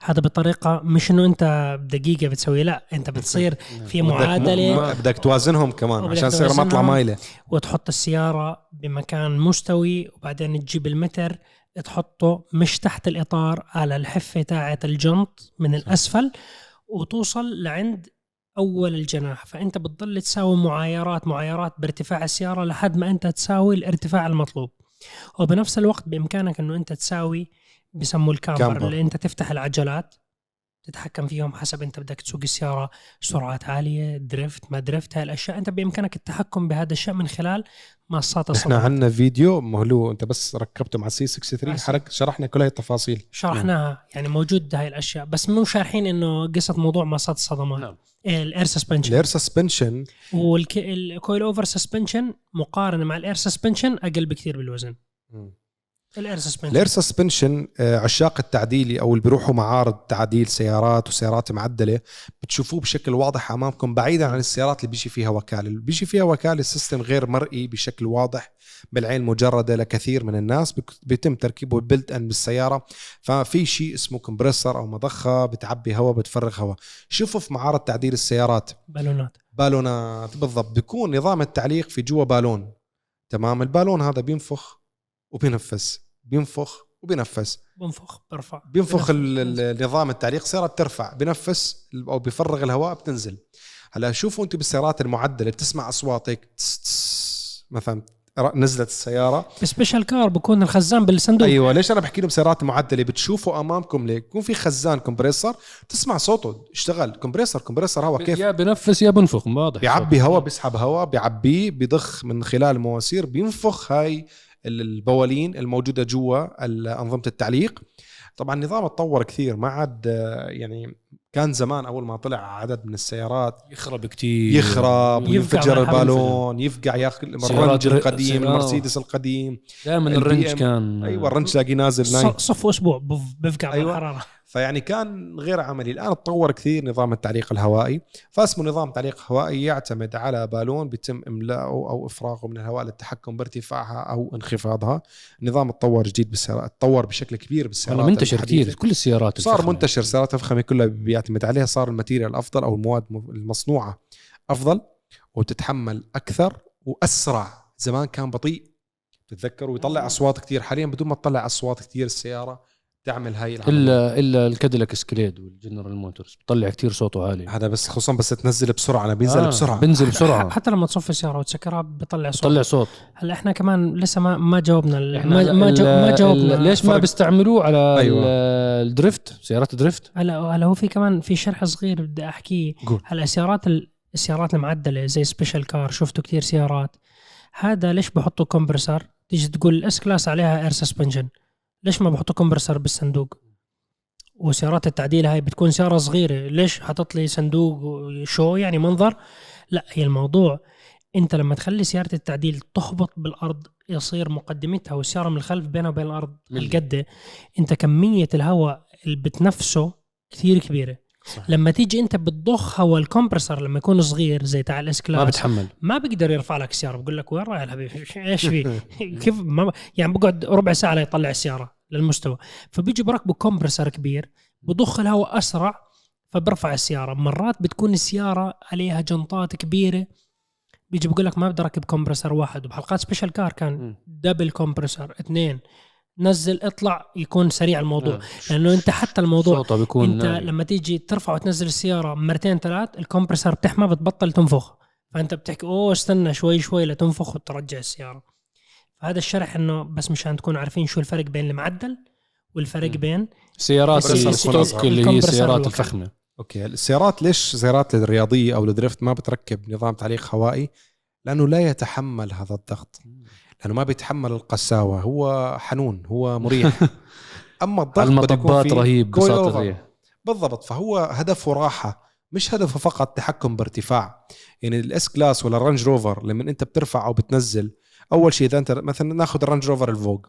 Speaker 2: هذا بطريقة مش إنه أنت بدقيقة بتسوي لا أنت بتصير في
Speaker 3: بدك- معادلة. بدك توازنهم كمان عشان السياره تطلع
Speaker 2: توازنهم.
Speaker 3: مايلة.
Speaker 2: وتحط السيارة بمكان مستوي وبعدين تجيب المتر تحطه مش تحت الإطار على الحفة تاعة الجنط من الأسفل وتوصل لعند أول الجناح. فأنت بتضل تساوي معايرات معايرات بارتفاع السيارة لحد ما أنت تساوي الارتفاع المطلوب. وبنفس الوقت بإمكانك أنه أنت تساوي بسموه ال
Speaker 3: camber camber.
Speaker 2: اللي أنت تفتح العجلات تتحكم فيهم حسب انت بدك تسوق السيارة سرعات عالية drift ما drift هاي الأشياء. انت بامكانك التحكم بهذا الشيء من خلال مصات
Speaker 3: إحنا
Speaker 2: الصدى
Speaker 3: عندنا فيديو مهلو انت بس ركبته مع C 63
Speaker 2: مع C.
Speaker 3: حرك شرحنا كل هاي التفاصيل.
Speaker 2: شرحناها يعني موجود هاي الأشياء. بس مو شارحين إنه قصة موضوع مصات الصدمات.
Speaker 1: نعم.
Speaker 2: الأير سسبنشن
Speaker 3: ال air suspension
Speaker 2: والكويل اوفر سسبنشن مقارنة مع الاير سسبنشن أقل بكثير بالوزن. الأير سسبنشن
Speaker 3: الأير سسبنشن آه، عشاق التعديلي أو اللي بيروحوا معارض تعديل سيارات وسيارات معدلة بتشوفوه بشكل واضح أمامكم بعيدا عن السيارات اللي بيجي فيها وكالة. اللي بيجي فيها وكالة ال system غير مرئي بشكل واضح بالعين المجرده لكثير من الناس بيتم تركيبه built in بالسيارة. ففي شيء اسمه compressor أو مضخة بتعبي هواء بتفرغ هواء. شوفوا في معارض تعديل السيارات.
Speaker 2: بالونات.
Speaker 3: بالونات بالضبط. بيكون نظام التعليق في جوا بالون. تمام؟ البالون هذا بينفخ وبينفس. بينفخ وبينفس.
Speaker 2: بنفخ برفع
Speaker 3: بينفخ ال-
Speaker 2: بنفخ.
Speaker 3: ال- النظام التعليق السياره بترفع بنفس أو بيفرغ الهواء بتنزل. هلا شوفوا أنتم بالسيارات المعدلة بتسمع اصوات هيك تس تس مثلا نزلت السيارة.
Speaker 2: ب Special Car بكون الخزان بالصندوق.
Speaker 3: أيوه ليش أنا بحكي لهم سيارات معدلة؟ بتشوفوا أمامكم ليك يكون في خزان compressor تسمع صوته اشتغل. compressor compressor هواء كيف؟
Speaker 1: يا بنفس يا بنفخ واضح.
Speaker 3: بيعبي هواء بيسحب هواء بيعبيه بيضخ من خلال المواسير بينفخ هاي البوالين الموجودة جوا أنظمة التعليق طبعا النظام اتطور كثير ما عاد آه، يعني كان زمان أول ما طلع عدد من السيارات
Speaker 1: يخرب كتير
Speaker 3: يخرب وينفجر. البالون يفقع ياخذ ال
Speaker 1: Range
Speaker 3: القديم. المرسيدس القديم
Speaker 1: دائما ال
Speaker 3: Range.
Speaker 1: كان
Speaker 3: أيوه ال Range تلاقيه نازل نايم
Speaker 2: ص- صف أسبوع بف- بفقع
Speaker 3: أيوة.
Speaker 2: بالحرارة
Speaker 3: فيعني كان غير عملي. الآن تطور كثير نظام التعليق الهوائي. فاسمه نظام تعليق هوائي يعتمد على بالون بيتم إملاؤه أو إفراغه من الهواء للتحكم بارتفاعها أو انخفاضها. النظام تطور جديد بالسيارات تطور بشكل كبير بالسيارات
Speaker 1: والله منتشر. كثير كل السيارات
Speaker 3: صار
Speaker 1: الفخمة.
Speaker 3: منتشر سيارات الفخمة كلها بيعتمد عليها صار ال material الافضل أو المواد المصنوعة أفضل وتتحمل أكثر وأسرع. زمان كان بطيء. تتذكروا ويطلع أصوات كثير. حاليا بدون ما تطلع أصوات كثير السيارة تعمل هاي العملية.
Speaker 1: الا إلا الكاديلاك اسكليد والجنرال موتورز. بتطلع كثير صوته عالي.
Speaker 3: هذا بس خصوصا بس تنزل بسرعة أنا بينزل
Speaker 1: آه،
Speaker 3: بسرعة.
Speaker 1: بنزل بسرعة.
Speaker 2: حتى لما تصفي السياره وتسكرها بيطلع صوت.
Speaker 1: بطلع صوت.
Speaker 2: هلا إحنا كمان لسه ما ما جاوبنا ال-
Speaker 1: إحنا
Speaker 2: ما ما, جو ما
Speaker 1: ال-
Speaker 2: جاوبنا.
Speaker 1: ليش ما بيستعملوه على
Speaker 3: أيوة.
Speaker 1: ال drift؟ سيارات drift
Speaker 2: هلا هلا هو في كمان في شرح صغير بدي
Speaker 3: أحكيه.
Speaker 2: هلا السيارات ال- السيارات المعدلة زي Special Car شفتوا كثير سيارات. هذا ليش بحطوا compressor تيجي تقول ال S-Class عليها air suspension ليش ما بحطوا compressor بالصندوق؟ وسيارات التعديل هاي بتكون سيارة صغيرة. ليش حاطط لي صندوق شو يعني منظر؟ لا هي الموضوع انت لما تخلي سيارة التعديل تهبط بالأرض يصير مقدمتها والسيارة من الخلف بينها وبين
Speaker 1: الأرض.
Speaker 2: القده انت كمية الهواء اللي بتنفسه كثير كبيرة.
Speaker 3: صح.
Speaker 2: لما تيجي انت بتضخ هواء ال compressor لما يكون صغير زي تاع ال
Speaker 1: S
Speaker 2: ما
Speaker 1: بتحمل.
Speaker 2: ما بيقدر يرفع لك السيارة. بقول لك وين رايح الحبيب إيش في؟ كيف ما. يعني بقعد ربع ساعة ليطلع السيارة. للمستوى. فبيجي بركبه compressor كبير بضخ الهواء أسرع فبرفع السيارة. مرات بتكون السيارة عليها جنطات كبيرة بيجي بقول لك ما بدي أركب compressor واحد. وبحلقات Special Car كان. double compressor اثنين. نزل اطلع يكون سريع الموضوع.
Speaker 1: آه.
Speaker 2: لأنه أنت حتى الموضوع
Speaker 1: صوته بيكون
Speaker 2: أنت
Speaker 1: ناري.
Speaker 2: لما تيجي ترفع وتنزل السيارة مرتين ثلاث ال compressor بتحمى بتبطل تنفخ. فأنت بتحكي أوه استنى شوي شوي لتنفخ وترجع السيارة. فهذا الشرح إنه بس مشان تكونوا عارفين شو الفرق بين المعدل والفرق. بين
Speaker 1: سيارات
Speaker 3: ال
Speaker 1: compressor
Speaker 3: ال stock
Speaker 1: اللي هي السيارات. الفخمة.
Speaker 3: okay السيارات ليش سيارات الرياضية أو ال drift ما بتركب نظام تعليق هوائي؟ لأنه لا يتحمل هذا الضغط. لأنه ما بيتحمل القساوة. هو حنون هو مريح. أما الضغط
Speaker 1: المطبات رهيب
Speaker 3: coil
Speaker 1: بساط
Speaker 3: over.
Speaker 1: الريح.
Speaker 3: بالضبط. فهو هدفه راحة مش هدفه فقط تحكم بارتفاع. يعني ال S-Class ولا ال Range Rover لما أنت بترفع أو بتنزل أول شيء إذا أنت مثلا ناخذ ال Range Rover الفوق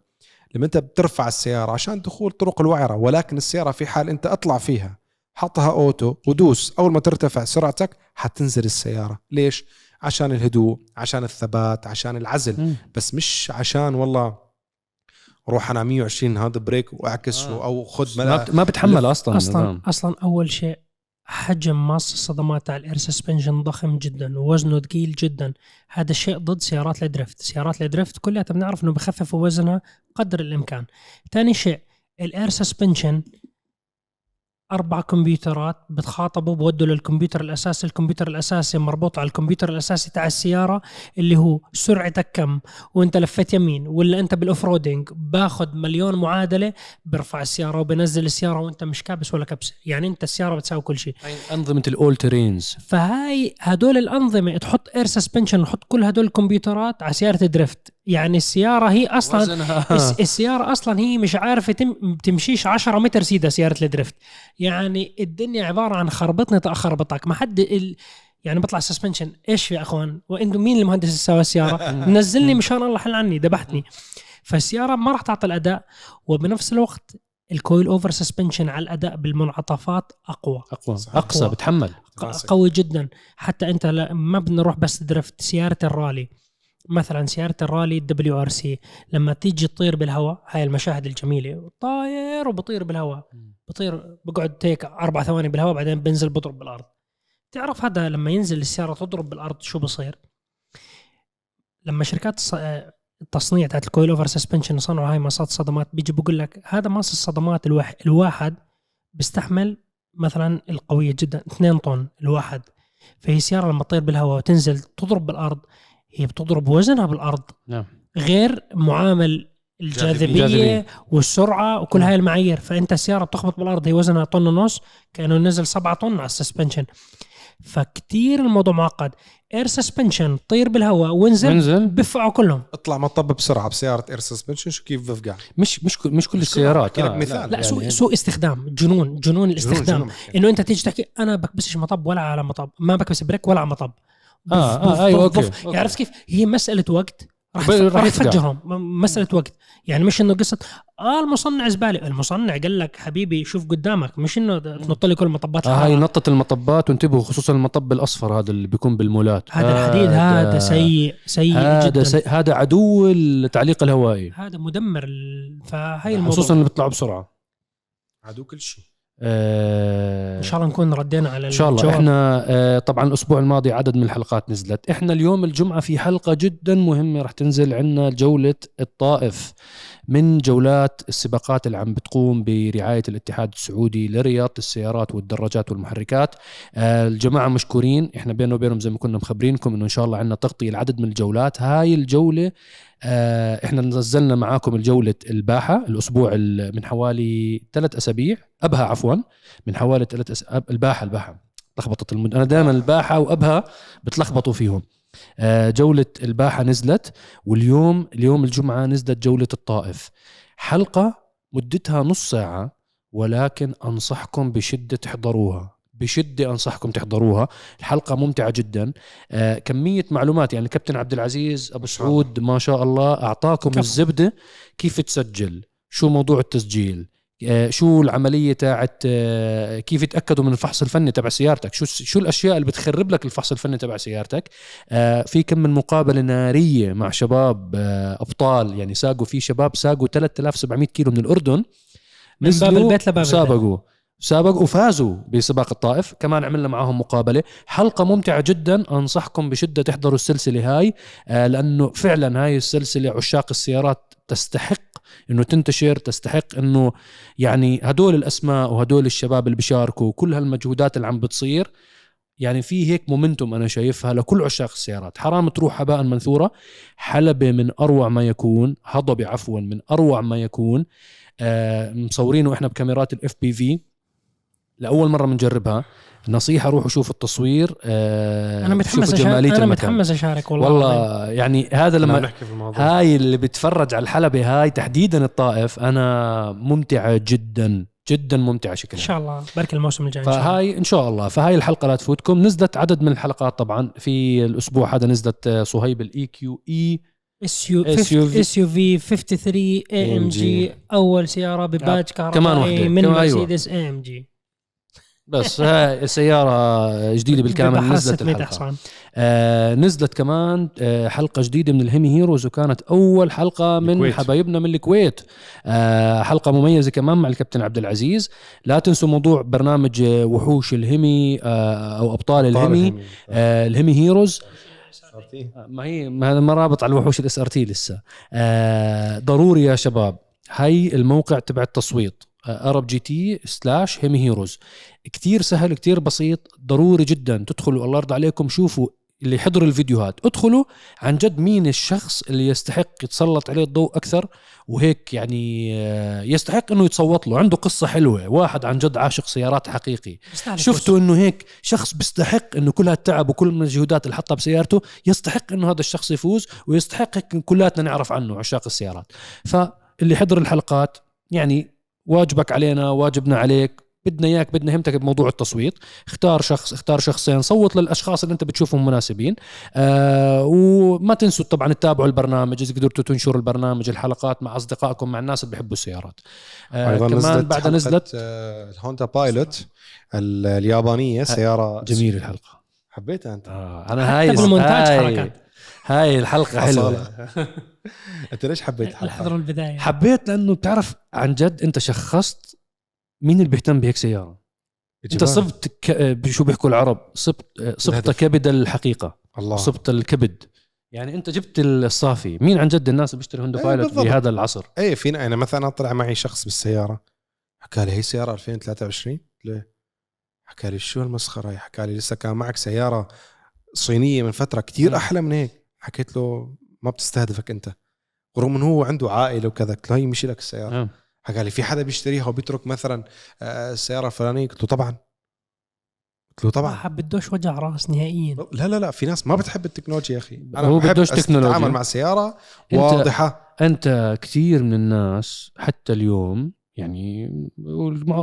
Speaker 3: لما أنت بترفع السيارة عشان دخول طرق الوعرة ولكن السيارة في حال أنت أطلع فيها حطها auto ودوس أول ما ترتفع سرعتك حتنزل السيارة ليش عشان الهدوء عشان الثبات عشان العزل. بس مش عشان والله روح أنا 120 هذا brake واعكس
Speaker 1: آه.
Speaker 3: أو خذ
Speaker 1: ما بتحمل أصلا
Speaker 2: أصلا
Speaker 1: النظام.
Speaker 2: أصلا أول شيء حجم ماس الصدمات على ال air suspension ضخم جدا ووزنه ثقيل جدا. هذا الشيء ضد سيارات ال drift. سيارات ال drift كلها بنعرف إنه بخففوا وزنها قدر الإمكان. ثاني شيء ال air suspension أربع كمبيوترات بتخاطبوا بودوا للكمبيوتر الأساسي الكمبيوتر الأساسي مربوط على الكمبيوتر الأساسي تاع السيارة اللي هو سرعتك كم وأنت لفيت يمين ولا أنت بال off-roading باخذ مليون معادلة برفع السيارة وبنزل السيارة وأنت مش كابس ولا كبسة. يعني أنت السيارة بتساوي كل شيء.
Speaker 1: أنظمة ال all terrains
Speaker 2: فهاي هدول الأنظمة تحط air suspension وتحط كل هدول الكمبيوترات على سيارة ال drift. يعني السيارة هي أصلا الس- السيارة أصلا هي مش عارفة تم تمشيش 10 متر سيدة سيارة ال drift. يعني الدنيا عبارة عن خربطني اخربطك ما حد ال... يعني بطلع suspension إيش يا أخوان؟ وإنتم مين المهندس اللي سوى السيارة؟ نزلني مشان الله حل عني. ذبحتني. فالسيارة ما راح تعطي الأداء وبنفس الوقت ال coilover suspension على الأداء بالمنعطفات أقوى.
Speaker 1: أقوى.
Speaker 2: أقصى.
Speaker 3: بتحمل.
Speaker 2: قوي جدا. حتى أنت ما بدنا نروح بس drift سيارة الرالي. مثلا سيارة الرالي ال WRC لما تيجي تطير بالهواء هاي المشاهد الجميلة. طاير وبطير بالهواء. بطير بقعد هيك أربع ثواني بالهواء بعدين بنزل بضرب بالأرض. تعرف هذا لما ينزل السيارة تضرب بالأرض شو بصير؟ لما شركات آه، التصنيع تاعت ال coilover suspension صنعوا هاي ماسات صدمات بيجي بقول لك هذا ماس الصدمات الواحد, الواحد بيستحمل مثلا القوية جدا 2 طن الواحد. فهي سيارة لما تطير بالهواء وتنزل تضرب بالأرض هي بتضرب وزنها بالأرض.
Speaker 1: نعم.
Speaker 2: غير معامل الجاذبية
Speaker 1: الجاذبية.
Speaker 2: والسرعة وكل هاي المعايير. فأنت السيارة بتخبط بالأرض هي وزنها طن ونص كأنه نزل 7 طن على ال suspension. فكتير الموضوع معقد. air suspension طير بالهواء وانزل
Speaker 1: انزل
Speaker 2: بفعوا كلهم.
Speaker 3: اطلع مطب بسرعة بسيارة air suspension شو كيف بفقع؟
Speaker 1: مش مش كل- مش كل السيارات. آه،
Speaker 3: مثال.
Speaker 2: لا سوء
Speaker 1: يعني.
Speaker 2: سوء استخدام. جنون جنون الاستخدام.
Speaker 3: جنون- جنون.
Speaker 2: إنه أنت تيجي تحكي أنا بكبسش مطب ولا على مطب. ما بكبس brake ولا على مطب.
Speaker 1: آه، آه، أيوة، okay،
Speaker 2: بف.
Speaker 1: okay.
Speaker 2: عرفت كيف؟ هي مسألة وقت راح
Speaker 1: ب- راح
Speaker 2: راح
Speaker 1: يفقع.
Speaker 2: تفجرهم م- مسألة وقت. يعني مش إنه قصة آه المصنع زبالة. المصنع قال لك حبيبي شوف قدامك. مش إنه تنط لي كل مطبات
Speaker 1: آه هاي
Speaker 2: الحرارة.
Speaker 1: نطة المطبات وانتبهوا خصوصا المطب الأصفر هذا اللي بيكون بالمولات.
Speaker 2: هذا الحديد هذا سيء سيء
Speaker 1: هذا
Speaker 2: جدا.
Speaker 1: سي... هذا عدو التعليق الهوائي.
Speaker 2: هذا مدمر ال- فهي الموضوع.
Speaker 1: خصوصا اللي بيطلعوا بسرعة.
Speaker 3: عدو كل شيء.
Speaker 1: آه
Speaker 2: إن شاء الله نكون ردينا على
Speaker 1: إن شاء الله.
Speaker 2: الجواب.
Speaker 1: إحنا آه طبعا الأسبوع الماضي عدد من الحلقات نزلت. إحنا اليوم الجمعة في حلقة جدا مهمة رح تنزل عندنا جولة الطائف. من جولات السباقات اللي عم بتقوم برعاية الاتحاد السعودي لرياضة السيارات والدراجات والمحركات. آه الجماعة مشكورين. إحنا بيننا وبينهم زي ما كنا مخبرينكم إنه إن شاء الله عندنا تغطية لعدد من الجولات. هاي الجولة آه إحنا نزلنا معاكم الجولة الباحة الأسبوع ال- من حوالي ثلاث أسابيع. أبها عفوا من حوالي ثلاث أس... الباحة الباحة. لخبطت المد... أنا دائما الباحة وأبها بتلخبطوا فيهم. آه، جولة الباحة نزلت واليوم اليوم الجمعة نزلت جولة الطائف حلقة مدتها نص ساعة ولكن أنصحكم بشدة تحضروها بشدة أنصحكم تحضروها الحلقة ممتعة جدا آه، كمية معلومات يعني كابتن عبد العزيز
Speaker 3: الله.
Speaker 1: سعود ما شاء الله أعطاكم
Speaker 2: كفو.
Speaker 1: الزبدة كيف تسجل شو موضوع التسجيل شو العملية تاعت آه، كيف يتأكدوا من الفحص الفني تبع سيارتك؟ شو شو الأشياء اللي بتخرب لك الفحص الفني تبع سيارتك؟ آه، في كم من مقابلة نارية مع شباب آه، أبطال يعني ساقوا في شباب ساقوا 3700 كيلو من الأردن
Speaker 2: من باب البيت لباب.
Speaker 1: سابقوا سابقوا وفازوا بسباق الطائف. كمان عملنا معاهم مقابلة. حلقة ممتعة جدا. أنصحكم بشدة تحضروا السلسلة هاي آه، لأنه فعلا هاي السلسلة عشاق السيارات تستحق إنه تنتشر تستحق إنه يعني هدول الأسماء وهدول الشباب اللي بيشاركوا كل هالمجهودات اللي عم بتصير يعني في هيك momentum أنا شايفها لكل عشاق السيارات. حرام تروح هباء منثوره حلبة من أروع ما يكون هضبة عفوا من أروع ما يكون آه مصورينه إحنا بكاميرات ال FPV لأول مرة بنجربها نصيحة روحوا شوفوا التصوير آه
Speaker 2: أنا متحمس
Speaker 1: شوفوا
Speaker 2: أشارك
Speaker 1: جمالية
Speaker 2: أنا
Speaker 1: المكان.
Speaker 2: متحمس أشارك والله.
Speaker 1: والله يعني هذا
Speaker 3: لما نحكي في الموضوع.
Speaker 1: هاي اللي بتفرج على الحلبة هاي تحديدا الطائف أنا ممتعة جدا جدا ممتعة
Speaker 2: إن
Speaker 1: شكلها
Speaker 2: شاء الله. بركي الموسم الجاي إن شاء الله.
Speaker 1: فهاي إن شاء الله. فهاي الحلقة لا تفوتكم. نزلت عدد من الحلقات طبعا. في الأسبوع هذا نزلت آه، صهيب ال
Speaker 2: EQE SU.
Speaker 1: SUV
Speaker 2: 53 AMG أول سيارة بباج كهربائي
Speaker 1: كمان واحدة.
Speaker 2: من
Speaker 1: أيوة.
Speaker 2: Mercedes AMG
Speaker 1: بس هاي سياره جديدة بالكامل نزلت
Speaker 2: 100
Speaker 1: الحلقة.
Speaker 2: حصان.
Speaker 1: آه نزلت كمان آه حلقة جديدة من ال HEMI Heroes وكانت أول حلقة من
Speaker 3: الكويت.
Speaker 1: حبايبنا من الكويت. آه حلقة مميزة كمان مع الكابتن عبد العزيز. لا تنسوا موضوع برنامج آه، وحوش ال HEMI آه أو أبطال ال HEMI. آه ال HEMI Heroes. ما هي ما هذا ما رابط على الوحوش ال SRT لسه. آه ضروري يا شباب. هاي الموقع تبع التصويت. ArabGT slash HEMI Heroes. كتير سهل كتير بسيط ضروري جدا تدخلوا الله يرضى عليكم شوفوا اللي حضر الفيديوهات. ادخلوا عن جد مين الشخص اللي يستحق يتسلط عليه الضوء أكثر وهيك يعني آه، يستحق إنه يتصوت له. عنده قصة حلوة واحد عن جد عاشق سيارات حقيقي. شفتوا إنه هيك شخص بيستحق إنه كل هالتعب وكل المجهودات اللي حطها بسيارته يستحق إنه هذا الشخص يفوز ويستحق كلاتنا نعرف عنه عشاق السيارات. فاللي حضر الحلقات يعني واجبك علينا واجبنا عليك. بدنا إياك بدنا همتك بموضوع التصويت. اختار شخص اختار شخصين صوت للأشخاص اللي أنت بتشوفهم مناسبين. آه وما تنسوا طبعا تتابعوا البرنامج إذا قدرتوا تنشروا البرنامج الحلقات مع أصدقائكم مع الناس اللي بيحبوا السيارات. آه
Speaker 3: أيضا
Speaker 1: كمان
Speaker 3: نزلت حلقة،
Speaker 1: نزلت
Speaker 3: آه، الهوندا بايلوت ال- اليابانية سيارة
Speaker 1: جميل الحلقة.
Speaker 3: حبيتها أنت.
Speaker 1: آه أنا هاي
Speaker 2: بالمونتاج
Speaker 1: هاي,
Speaker 2: حركات.
Speaker 1: هاي الحلقة حلوة.
Speaker 3: أصالة. أنت ليش حبيت
Speaker 2: الحضر
Speaker 3: الحلقة؟
Speaker 2: البداية.
Speaker 1: حبيت لأنه بتعرف عن جد أنت شخصت مين اللي بيهتم بهيك سيارة؟ انت. صبت ك... شو بيحكوا العرب؟ صبت صبت
Speaker 3: الهدف.
Speaker 1: كبد الحقيقة.
Speaker 3: الله.
Speaker 1: صبت الكبد. يعني انت جبت الصافي. مين عن جد الناس بيشتري هوندا
Speaker 3: إيه
Speaker 1: بايلوت
Speaker 3: بالضبط.
Speaker 1: بهذا العصر؟
Speaker 3: إيه فينا أنا مثلا طلع معي شخص بالسيارة حكى لي هي سيارة 2023 ليه؟ حكى لي شو المسخرة هي؟ حكى لي لسه كان معك سيارة صينية من فترة كتير
Speaker 1: مم.
Speaker 3: أحلى من هيك. حكيت له ما بتستهدفك أنت. رغم إنه هو عنده عائلة وكذا قلت له هي مشي لك السيارة.
Speaker 1: آه.
Speaker 3: حكى لي في حدا بيشتريها وبيترك مثلا آه، السياره الفلانيه قلت له طبعا. قلت له
Speaker 2: طبعا.
Speaker 3: طبعا
Speaker 2: بدوش وجع راس نهائيا.
Speaker 3: لا لا لا في ناس ما بتحب التكنولوجيا يا أخي.
Speaker 1: هو
Speaker 3: بحب
Speaker 1: بدوش تكنولوجيا.
Speaker 3: أتعامل مع سيارة
Speaker 1: أنت-
Speaker 3: واضحة.
Speaker 1: أنت كثير من الناس حتى اليوم يعني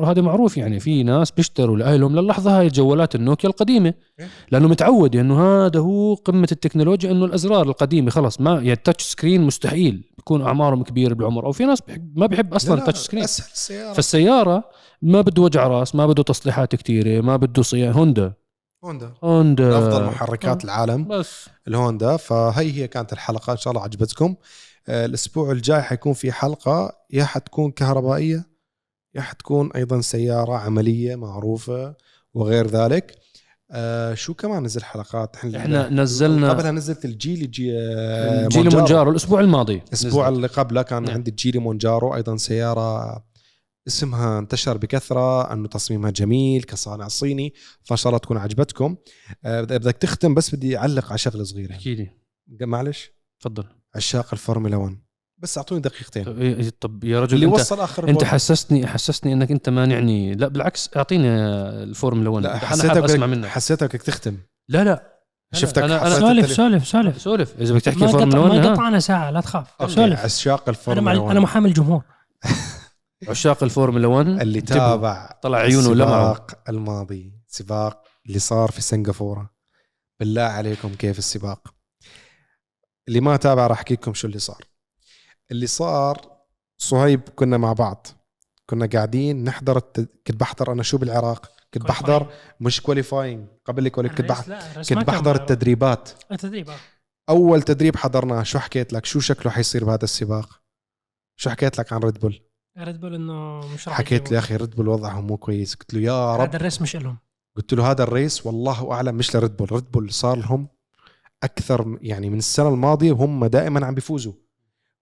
Speaker 1: هذا معروف يعني في ناس بيشتروا لأهلهم للحظة هاي الجوالات النوكيا القديمة.
Speaker 3: إيه.
Speaker 1: لأنه متعود إنه هذا هو قمة التكنولوجيا إنه الأزرار القديمة خلص ما يعني ال touch screen مستحيل بيكون أعمارهم كبيرة بالعمر. أو في ناس بحب ما بيحب أصلا
Speaker 3: لا، لا،
Speaker 1: ال touch
Speaker 3: screen أسهل
Speaker 1: السيارة. فالسيارة ما بده وجع راس ما بده تصليحات كثيره ما بده صيانه
Speaker 3: Honda.
Speaker 1: Honda.
Speaker 3: Honda. أفضل محركات العالم
Speaker 1: بس.
Speaker 3: الهوندا. فهي هي كانت الحلقة. إن شاء الله عجبتكم. آه، الأسبوع الجاي حيكون في حلقة يا حتكون كهربائية يا حتكون أيضا سيارة عملية معروفة وغير ذلك. آه شو كمان نزل حلقات؟
Speaker 1: إحنا نزلنا
Speaker 3: قبلها نزلت الجيلي جي آه،
Speaker 1: Geely Monjaro. الأسبوع الماضي
Speaker 3: الأسبوع
Speaker 1: نزلت.
Speaker 3: اللي قبله كان
Speaker 1: نعم.
Speaker 3: عندي ال Geely Monjaro أيضا سيارة اسمها انتشر بكثرة أنه تصميمها جميل كصانع صيني فان شاء الله تكون عجبتكم. آه، بدك بدك تختم بس بدي أعلق على شغلة صغيرة.
Speaker 1: أحكي لي.
Speaker 3: معلش.
Speaker 1: تفضل.
Speaker 3: عشاق الفورمولا 1 بس أعطوني دقيقتين.
Speaker 1: طب, إيه- طب يا رجل
Speaker 3: اللي
Speaker 1: انت
Speaker 3: وصل
Speaker 1: آخر
Speaker 3: أنت.
Speaker 1: حسستني حسستني إنك أنت مانعني. لا بالعكس أعطيني الفورمولا 1
Speaker 3: لا
Speaker 1: أنا
Speaker 3: حسيتك أسمع
Speaker 1: منك.
Speaker 3: حسيتك بدك تختم.
Speaker 1: لا لا.
Speaker 3: شفتك حسيت
Speaker 2: سولف سولف سولف.
Speaker 1: سولف. إذا بدك تحكي
Speaker 2: ما
Speaker 1: فورمولا
Speaker 2: قطع
Speaker 1: 1
Speaker 2: ما. قطعنا ساعة لا تخاف. سولف.
Speaker 3: عشاق
Speaker 2: أنا
Speaker 3: الفورمولا
Speaker 2: مع
Speaker 3: 1
Speaker 2: أنا محامي الجمهور.
Speaker 1: عشاق الفورمولا 1
Speaker 3: اللي. تابع
Speaker 1: طلع عيونه لمعوا
Speaker 3: السباق الماضي. سباق اللي صار في سنغافورة. بالله عليكم كيف السباق. اللي ما تابع راح أحكي لكم شو اللي صار. اللي صار صهيب كنا مع بعض. كنا قاعدين نحضر الت... كنت بحضر أنا شو بالعراق؟ كنت بحضر مش qualifying قبل كنت بحضر كنت بحضر التدريبات.
Speaker 2: التدريب آه.
Speaker 3: أول تدريب حضرناه شو حكيت لك؟ شو شكله حيصير بهذا السباق؟ شو حكيت لك عن ريد بول
Speaker 2: ريد بول إنه مش راح
Speaker 3: حكيت لي. يا أخي ريد بول وضعهم مو كويس. قلت له يا رب.
Speaker 2: هذا ال race مش لهم
Speaker 3: قلت له هذا ال race والله أعلم مش لريد بول ريد بول صار لهم أكثر يعني من السنة الماضية وهم دائما عم بيفوزوا.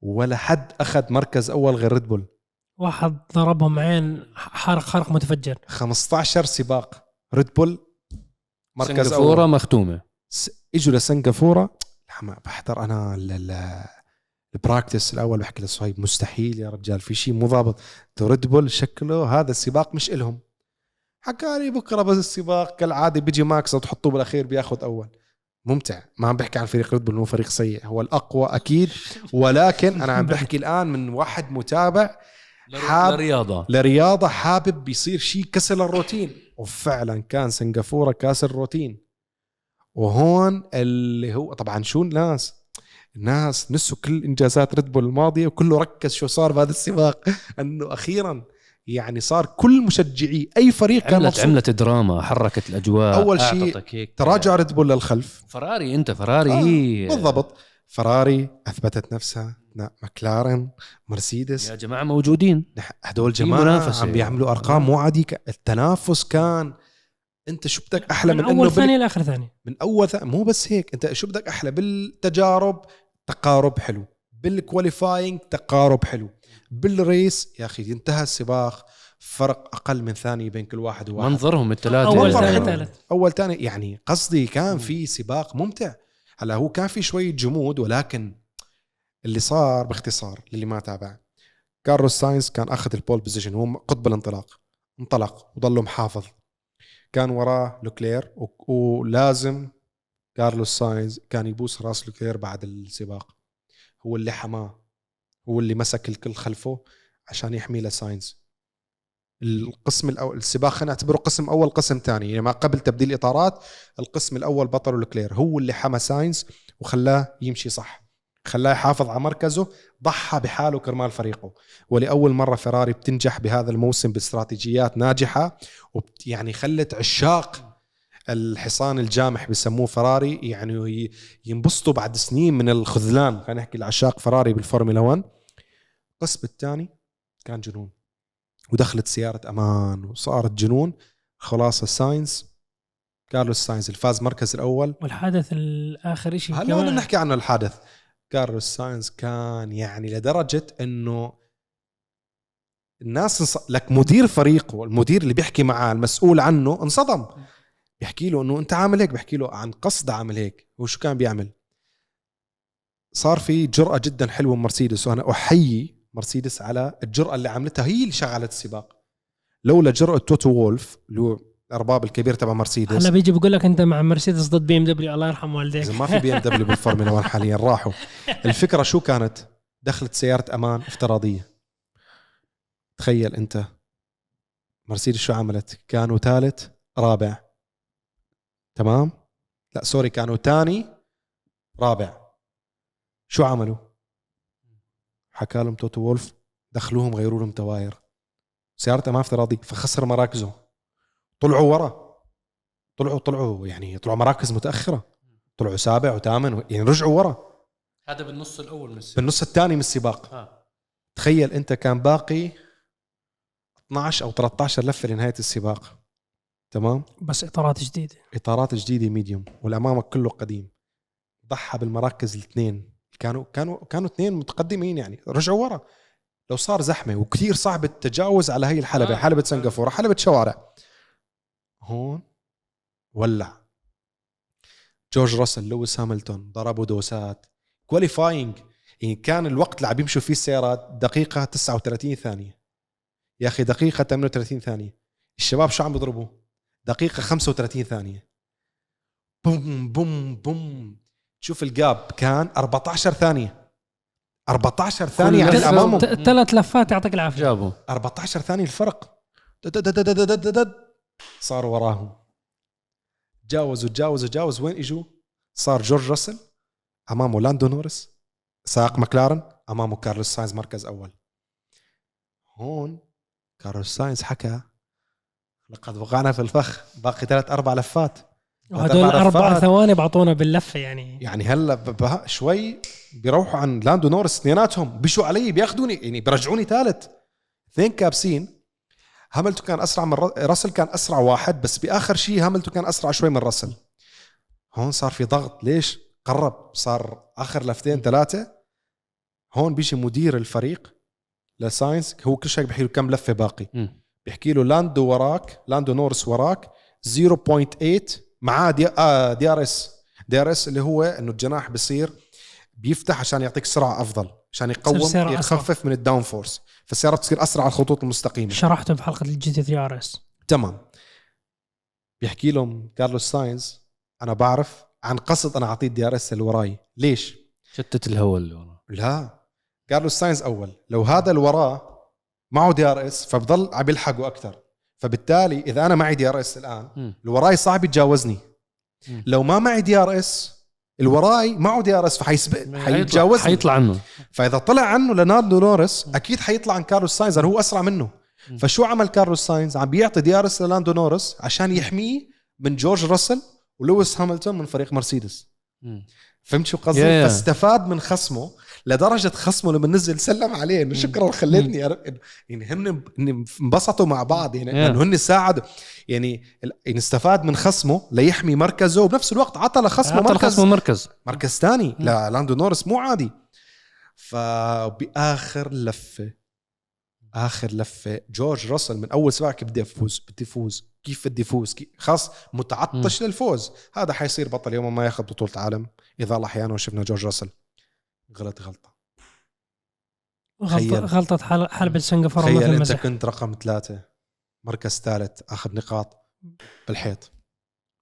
Speaker 3: ولا حد أخذ مركز أول غير ريد بول
Speaker 2: واحد ضربهم عين حرق حرق متفجر.
Speaker 3: 15 سباق. ريد بول مركز
Speaker 1: سنغافورة
Speaker 3: اول
Speaker 1: مختومة.
Speaker 3: س- إجوا لسنغافورة. بحضر أنا ال- ال- ال practice الأول. بحكي لصهيب مستحيل يا رجال. في شيء مو ضابط. ريد بول شكله هذا السباق مش إلهم. حكى لي بكرة بس السباق كالعادة بيجي ماكس وتحطوه بالأخير بياخذ أول. ممتع. ما عم بحكي عن فريق ريد بول انه فريق سيء. هو الأقوى أكيد. ولكن أنا عم بحكي الآن من واحد متابع حاب-
Speaker 1: رياضه
Speaker 3: لرياضة حابب بيصير شيء كسر الروتين. وفعلا كان سنغافورة كاسر الروتين. وهون اللي هو طبعا شو الناس؟ الناس نسوا كل إنجازات ريد بول الماضية وكله ركز شو صار بهذا السباق. أنه أخيرا يعني صار كل مشجعي أي فريق كان
Speaker 1: عملت عملت دراما حركت الأجواء
Speaker 3: أول شيء
Speaker 1: أعطتك هيك.
Speaker 3: تراجع ريد بول للخلف.
Speaker 1: فراري أنت فراري.
Speaker 3: آه،
Speaker 1: هي
Speaker 3: بالضبط. فراري أثبتت نفسها لا، ماكلارن مرسيدس.
Speaker 1: يا جماعة موجودين.
Speaker 3: هدول
Speaker 1: في
Speaker 3: جماعة
Speaker 1: منافسة.
Speaker 3: عم بيعملوا أرقام مو عادية. ك- التنافس كان أنت شو بدك أحلى من,
Speaker 2: من
Speaker 3: إنه
Speaker 2: اول
Speaker 3: بال...
Speaker 2: ثانية لآخر ثانية.
Speaker 3: من أول ث... مو بس هيك أنت شو بدك أحلى؟ بالتجارب تقارب حلو. بال qualifying تقارب حلو. بال race يا أخي انتهى السباق فرق أقل من ثانية بين كل واحد وواحد.
Speaker 1: منظرهم الثلاثه
Speaker 3: أول
Speaker 2: ثاني
Speaker 3: أول ثاني يعني قصدي كان في سباق ممتع. هلا هو كان في شوية جمود ولكن اللي صار باختصار للي ما تابع. كارلوس ساينز كان أخذ ال pole position هو قطب الانطلاق. انطلق وضله محافظ كان وراه لوكلير و- ولازم كارلوس ساينز كان يبوس راس لوكلير بعد السباق. هو اللي حماه. هو اللي مسك الكل خلفه عشان يحمي لساينز القسم الأول السباق خلينا نعتبره قسم أول قسم ثاني. يعني ما قبل تبديل الإطارات القسم الأول بطل لوكلير هو اللي حمى ساينز وخلاه يمشي صح. خلاه يحافظ على مركزه ضحى بحاله كرمال فريقه. ولأول مرة فيراري بتنجح بهذا الموسم باستراتيجيات ناجحة وبت يعني خلت عشاق الحصان الجامح بسموه فراري يعني ينبسطوا بعد سنين من الخذلان. خلينا نحكي العشاق فراري بالفورمولا 1 القسم الثاني كان جنون. ودخلت سيارة أمان وصارت جنون. خلاص الساينز كارلوس ساينز الفاز مركز الأول.
Speaker 2: والحدث الآخر شيء
Speaker 3: هلا بدنا نحكي عنه الحادث؟ كارلوس ساينز كان يعني لدرجة إنه الناس انص... لك مدير فريقه المدير اللي بيحكي معاه المسؤول عنه انصدم. بيحكي له إنه أنت عامل هيك بيحكي له عن قصد عامل هيك هو شو كان بيعمل. صار في جرأة جدا حلوة من مرسيدس وأنا أحيي مرسيدس على الجرأة اللي عملتها هي اللي شغلت السباق. لولا جرأة توتو وولف اللي هو الأرباب الكبير تبع مرسيدس.
Speaker 2: هلا بيجي بقول لك أنت مع مرسيدس ضد بي إم دبليو الله يرحم والديك.
Speaker 3: إذا ما في بي إم دبليو بالفورمولا 1 حاليا راحوا. الفكرة شو كانت؟ دخلت سيارة أمان افتراضية. تخيل أنت مرسيدس شو عملت؟ كانوا ثالث رابع. تمام؟ لا sorry كانوا ثاني رابع. شو عملوا؟ حكى لهم توتو وولف دخلوهم غيروا لهم تواير سيارته أمان افتراضي فخسر مراكزه. طلعوا ورا. طلعوا طلعوا يعني طلعوا مراكز متأخرة. طلعوا سابع وثامن يعني رجعوا ورا.
Speaker 1: هذا بالنص الأول من السباق.
Speaker 3: بالنص الثاني من السباق.
Speaker 1: آه.
Speaker 3: تخيل أنت كان باقي 12 أو 13 لفة لنهاية السباق. تمام؟
Speaker 2: بس إطارات جديدة.
Speaker 3: إطارات جديدة medium والأمامك كله قديم. ضحى بالمراكز الاثنين. كانوا كانوا كانوا اثنين متقدمين يعني. رجعوا ورا. لو صار زحمة وكثير صعب التجاوز على هي الحلبة.
Speaker 1: آه.
Speaker 3: حلبة سنغافورة حلبة شوارع. هون ولع. جورج راسل لويس هاملتون ضربوا دوسات. qualifying يعني كان الوقت اللي عم يمشوا فيه السيارات دقيقة 39 ثانية. يا أخي دقيقة 38 ثانية. الشباب شو عم بيضربوا؟ دقيقة 35 ثانية. بوم بوم بوم. تشوف ال gap كان 14 ثانية. 14 ثانية على
Speaker 2: امامه ثلاث لفات يعطيك العافية.
Speaker 1: جابوا.
Speaker 3: 14 ثانية الفرق. صار وراهم. تجاوزوا تجاوزوا تجاوز وين إجوا؟ صار جورج راسل أمامه لاندو نورس سائق مكلارن أمامه كارلوس ساينز مركز أول. هون كارلوس ساينز حكى لقد وقعنا في الفخ. باقي ثلاث أربع لفات.
Speaker 2: وهدول
Speaker 3: أربع أربع.
Speaker 2: ثواني بعطونا باللفه يعني.
Speaker 3: يعني هلا ب- ب- شوي بيروحوا عن لاندو نورس اثنيناتهم. بيشوا علي بياخذوني يعني بيرجعوني ثالث. اثنين كابسين. هاملتون كان أسرع من راسل كان أسرع واحد بس بآخر شيء هاملتون كان أسرع شوي من راسل. هون صار في ضغط. ليش؟ قرب. صار آخر لفتين ثلاثة. هون بيجي مدير الفريق لساينس هو كل شيء بيحكي له كم لفة باقي.
Speaker 1: مم.
Speaker 3: بيحكي له لاندو وراك لاندو نورس وراك 0.8 معاه دي, آه دي آر إس. دي آر إس اللي هو إنه الجناح بصير بيفتح عشان يعطيك سرعة أفضل عشان يقوم. يخفف من ال downforce. فالسيارة بتصير أسرع على الخطوط المستقيمة.
Speaker 2: شرحته بحلقه ال GT 3 RS.
Speaker 3: تمام. بيحكي لهم كارلوس ساينز أنا بعرف عن قصد أنا أعطيه ال DRS اللي وراي. ليش؟
Speaker 1: شتت الهواء اللي ورا
Speaker 3: لا. كارلوس ساينز أول. لو هذا اللي وراه معه DRS فبضل عم يلحقه أكثر فبالتالي إذا أنا معي DRS
Speaker 1: الآن.
Speaker 3: اللي وراي صعب يتجاوزني. لو ما معي DRS اللي وراي معه DRS فحيسبق حيتجاوزني
Speaker 1: حيطلع عنه
Speaker 3: فإذا طلع عنه لاندو نورس أكيد حيطلع عن كارلوس ساينز لأنه هو أسرع منه. فشو عمل كارلوس ساينز عم بيعطي DRS للاندو نورس عشان يحميه من جورج راسل ولويس هاملتون من فريق مرسيدس. فهمت شو قصدي؟
Speaker 1: يا.
Speaker 3: فاستفاد من خصمه لدرجة خصمه لما نزل سلم عليه إنه شكرا خليتني يعني هن إن انبسطوا مع بعض يعني
Speaker 1: يا.
Speaker 3: إنه هن ساعدوا. يعني يعني استفاد من خصمه ليحمي مركزه وبنفس الوقت عطى لخصمه
Speaker 1: عطى
Speaker 3: مركز.
Speaker 1: الخصم مركز.
Speaker 3: مركز ثاني. لاندو نورس مو عادي. فبآخر لفة آخر لفة جورج راسل من أول سباق كيف بدي أفوز؟ بدي أفوز. كيف بدي أفوز؟ خلاص متعطش للفوز. هذا حيصير بطل يوم ما ياخذ بطولة عالم إذا الله أحيانا وشفنا جورج راسل. غلط
Speaker 2: غلطة. غلطة حل- حلبة سنغافورة
Speaker 3: تخيل
Speaker 2: مثل أنت
Speaker 3: كنت رقم ثلاثة مركز ثالث آخذ نقاط بالحيط.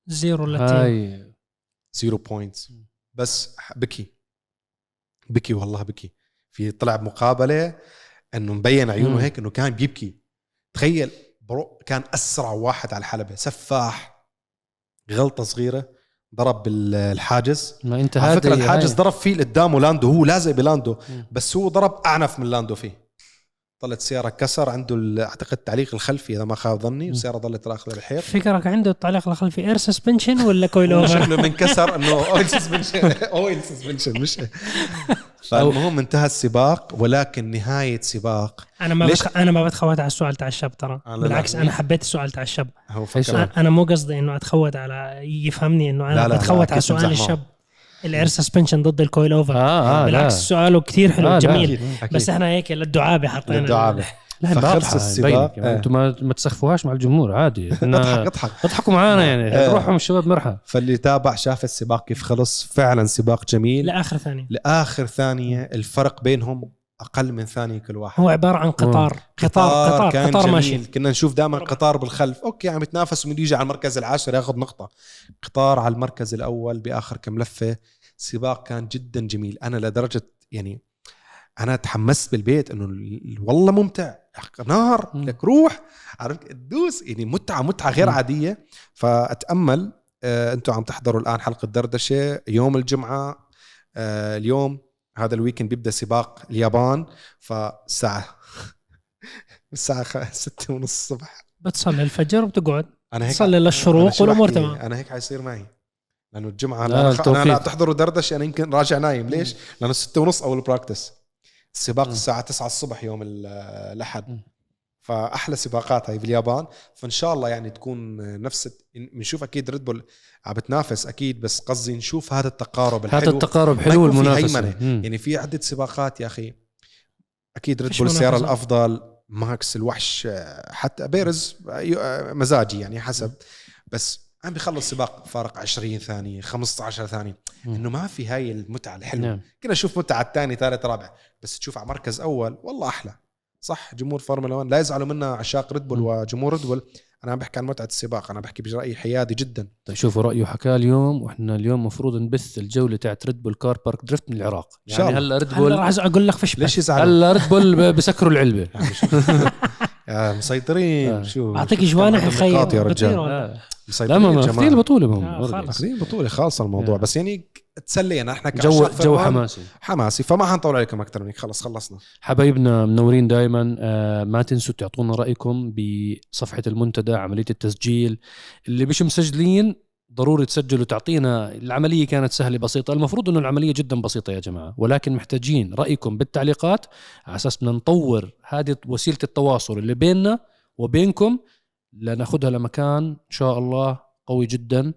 Speaker 2: zero لاتين
Speaker 1: هاي.
Speaker 3: zero points. بس بكي. بكي والله بكي. في طلع بمقابلة إنه مبين عيونه. هيك إنه كان بيبكي. تخيل bro كان أسرع واحد على الحلبة. سفاح. غلطة صغيرة. ضرب بالحاجز
Speaker 1: ما انت
Speaker 3: على فكرة الحاجز. ضرب فيه قدامه لاندو هو لازق بلاندو. بس هو ضرب أعنف من لاندو فيه طلعت سيارة كسر عنده ال- أعتقد التعليق الخلفي إذا ما خاب ظني والسيارة ضلت راكبة بالحيط
Speaker 2: فكرك عنده التعليق الخلفي air suspension ولا coilover؟
Speaker 3: شكله منكسر إنه oil suspension oil suspension مش فالمهم انتهى السباق ولكن نهاية سباق
Speaker 2: أنا ما
Speaker 3: ليش؟
Speaker 2: بتخ... أنا ما بتخوت على السؤال تاع الشاب ترى
Speaker 3: أنا لا.
Speaker 2: بالعكس أنا حبيت السؤال تاع الشاب
Speaker 3: هو
Speaker 1: إيش
Speaker 3: فكر
Speaker 1: هو؟
Speaker 2: أنا مو قصدي إنه أتخوت على يفهمني إنه
Speaker 3: لا،
Speaker 2: أنا
Speaker 3: لا، لا،
Speaker 2: بتخوت
Speaker 3: أكيد
Speaker 2: على سؤال. الشاب ال air suspension ضد ال coilover
Speaker 1: آه آه
Speaker 2: بالعكس
Speaker 1: لا.
Speaker 2: سؤاله كثير حلو
Speaker 1: آه،.
Speaker 2: جميل
Speaker 3: أكيد، أكيد.
Speaker 2: بس إحنا هيك للدعابة حطينا
Speaker 3: للدعابة
Speaker 1: لا
Speaker 3: فخلص السباق.
Speaker 1: يعني
Speaker 3: آه.
Speaker 1: أنتم ما ما تسخفوهاش مع الجمهور عادي
Speaker 3: اضحك اضحك
Speaker 1: اضحكوا معانا يعني
Speaker 3: آه.
Speaker 1: روحهم الشباب مرحى
Speaker 3: فاللي تابع شاف السباق كيف خلص فعلا سباق جميل
Speaker 2: لآخر ثانية
Speaker 3: لآخر ثانية الفرق بينهم أقل من ثانية كل واحد.
Speaker 2: هو عبارة عن قطار. قطار قطار
Speaker 3: كان
Speaker 2: قطار
Speaker 3: جميل.
Speaker 2: ماشي
Speaker 3: كنا نشوف دائما قطار بالخلف. okay عم يتنافس ومن يجي على المركز العاشر ياخذ نقطة. قطار على المركز الأول بآخر كم لفة. سباق كان جدا جميل. أنا لدرجة يعني أنا تحمست بالبيت إنه ال- والله ممتع. نار
Speaker 1: مم.
Speaker 3: لك روح. عرفت؟ تدوس. يعني متعة متعة غير
Speaker 1: مم.
Speaker 3: عادية. فأتأمل آه أنتم عم تحضروا الآن حلقة دردشة. يوم الجمعة آه اليوم هذا الويكند بيبدأ سباق اليابان فالساعة الساعة خ- ستة ونص الصبح
Speaker 2: بتصلي الفجر وبتقعد
Speaker 3: أنا هيك
Speaker 2: تصلي للشروق
Speaker 3: والأمور؟
Speaker 2: تمام
Speaker 3: أنا هيك حيصير معي لأنه الجمعة
Speaker 1: لا،
Speaker 3: لا أنا. أنا لا. بتحضروا دردشة أنا يمكن راجع نايم ليش؟ لأنه ستة ونص أول practice السباق. الساعة 9 الصبح يوم ال-
Speaker 1: الأحد.
Speaker 3: فأحلى سباقات هاي باليابان. فإن شاء الله يعني تكون نفس بنشوف أكيد ريد بول عم بتنافس أكيد بس قصدي نشوف هذا التقارب الحلو.
Speaker 1: هذا التقارب حلو المنافسة.
Speaker 3: يعني في عدة سباقات يا أخي. أكيد ريد بول السياره. الأفضل ماكس الوحش حتى بيريز مزاجي يعني حسب. بس عم بيخلص سباق فارق 20 ثانية 15
Speaker 1: ثانية.
Speaker 3: إنه ما في هاي المتعة الحلوة.
Speaker 1: نعم.
Speaker 3: كنا نشوف متعة الثاني ثالث رابع. بس تشوف على مركز أول والله أحلى. صح جمهور فورمولا 1 لا يزعلوا منا عشاق ريد بول. وجمهور ريد بول أنا عم بحكي عن متعة السباق أنا بحكي برأيي حيادي جدا
Speaker 1: طيب شوفوا رأيه حكاه اليوم وإحنا اليوم المفروض نبث الجولة تاعت ريد بول Car Park Drift من العراق يعني. هلا ريد بول
Speaker 2: راح أقول لك فيش
Speaker 3: ليش
Speaker 2: بس.
Speaker 3: يزعلوا
Speaker 1: هلا ريد بول بسكروا
Speaker 3: العلبة يا مسيطرين.
Speaker 1: آه.
Speaker 3: شو أعطيك
Speaker 2: جوانح
Speaker 3: نقاط يا رجال. مسيطرين
Speaker 1: لا ما
Speaker 3: يا
Speaker 1: ما
Speaker 3: جماعة.
Speaker 1: في البطولة ما
Speaker 2: آه،
Speaker 1: هم
Speaker 2: خلص.
Speaker 3: مسيطرين بطوله خالصة الموضوع.
Speaker 1: آه.
Speaker 3: بس يعني تسلينا إحنا
Speaker 1: جو جو حماسي.
Speaker 3: حماسي. فما حنطول عليكم أكثر من هيك خلص خلصنا.
Speaker 1: حبايبنا منورين دائما آه ما تنسوا تعطونا رأيكم بصفحة المنتدى عملية التسجيل. اللي مش مسجلين ضروري تسجلوا تعطينا العملية كانت سهلة بسيطة. المفروض إنه العملية جدا بسيطة يا جماعة ولكن محتاجين رأيكم بالتعليقات على أساس بدنا نطور هذه وسيلة التواصل اللي بيننا وبينكم لناخذها لمكان إن شاء الله قوي جدا.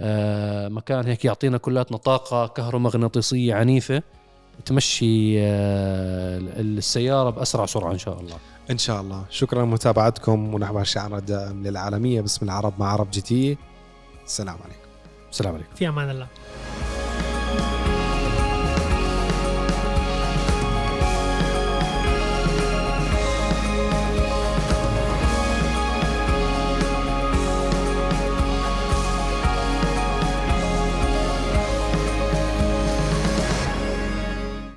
Speaker 1: آه مكان هيك يعطينا كلاتنا طاقة كهرومغناطيسية عنيفة تمشي آه السيارة بأسرع سرعة إن شاء الله.
Speaker 3: إن شاء الله. شكرا لمتابعتكم. ونحو الشعر الدائم للعالميه باسم العرب مع عرب جي تي. السلام عليكم.
Speaker 1: السلام عليكم.
Speaker 2: في أمان الله.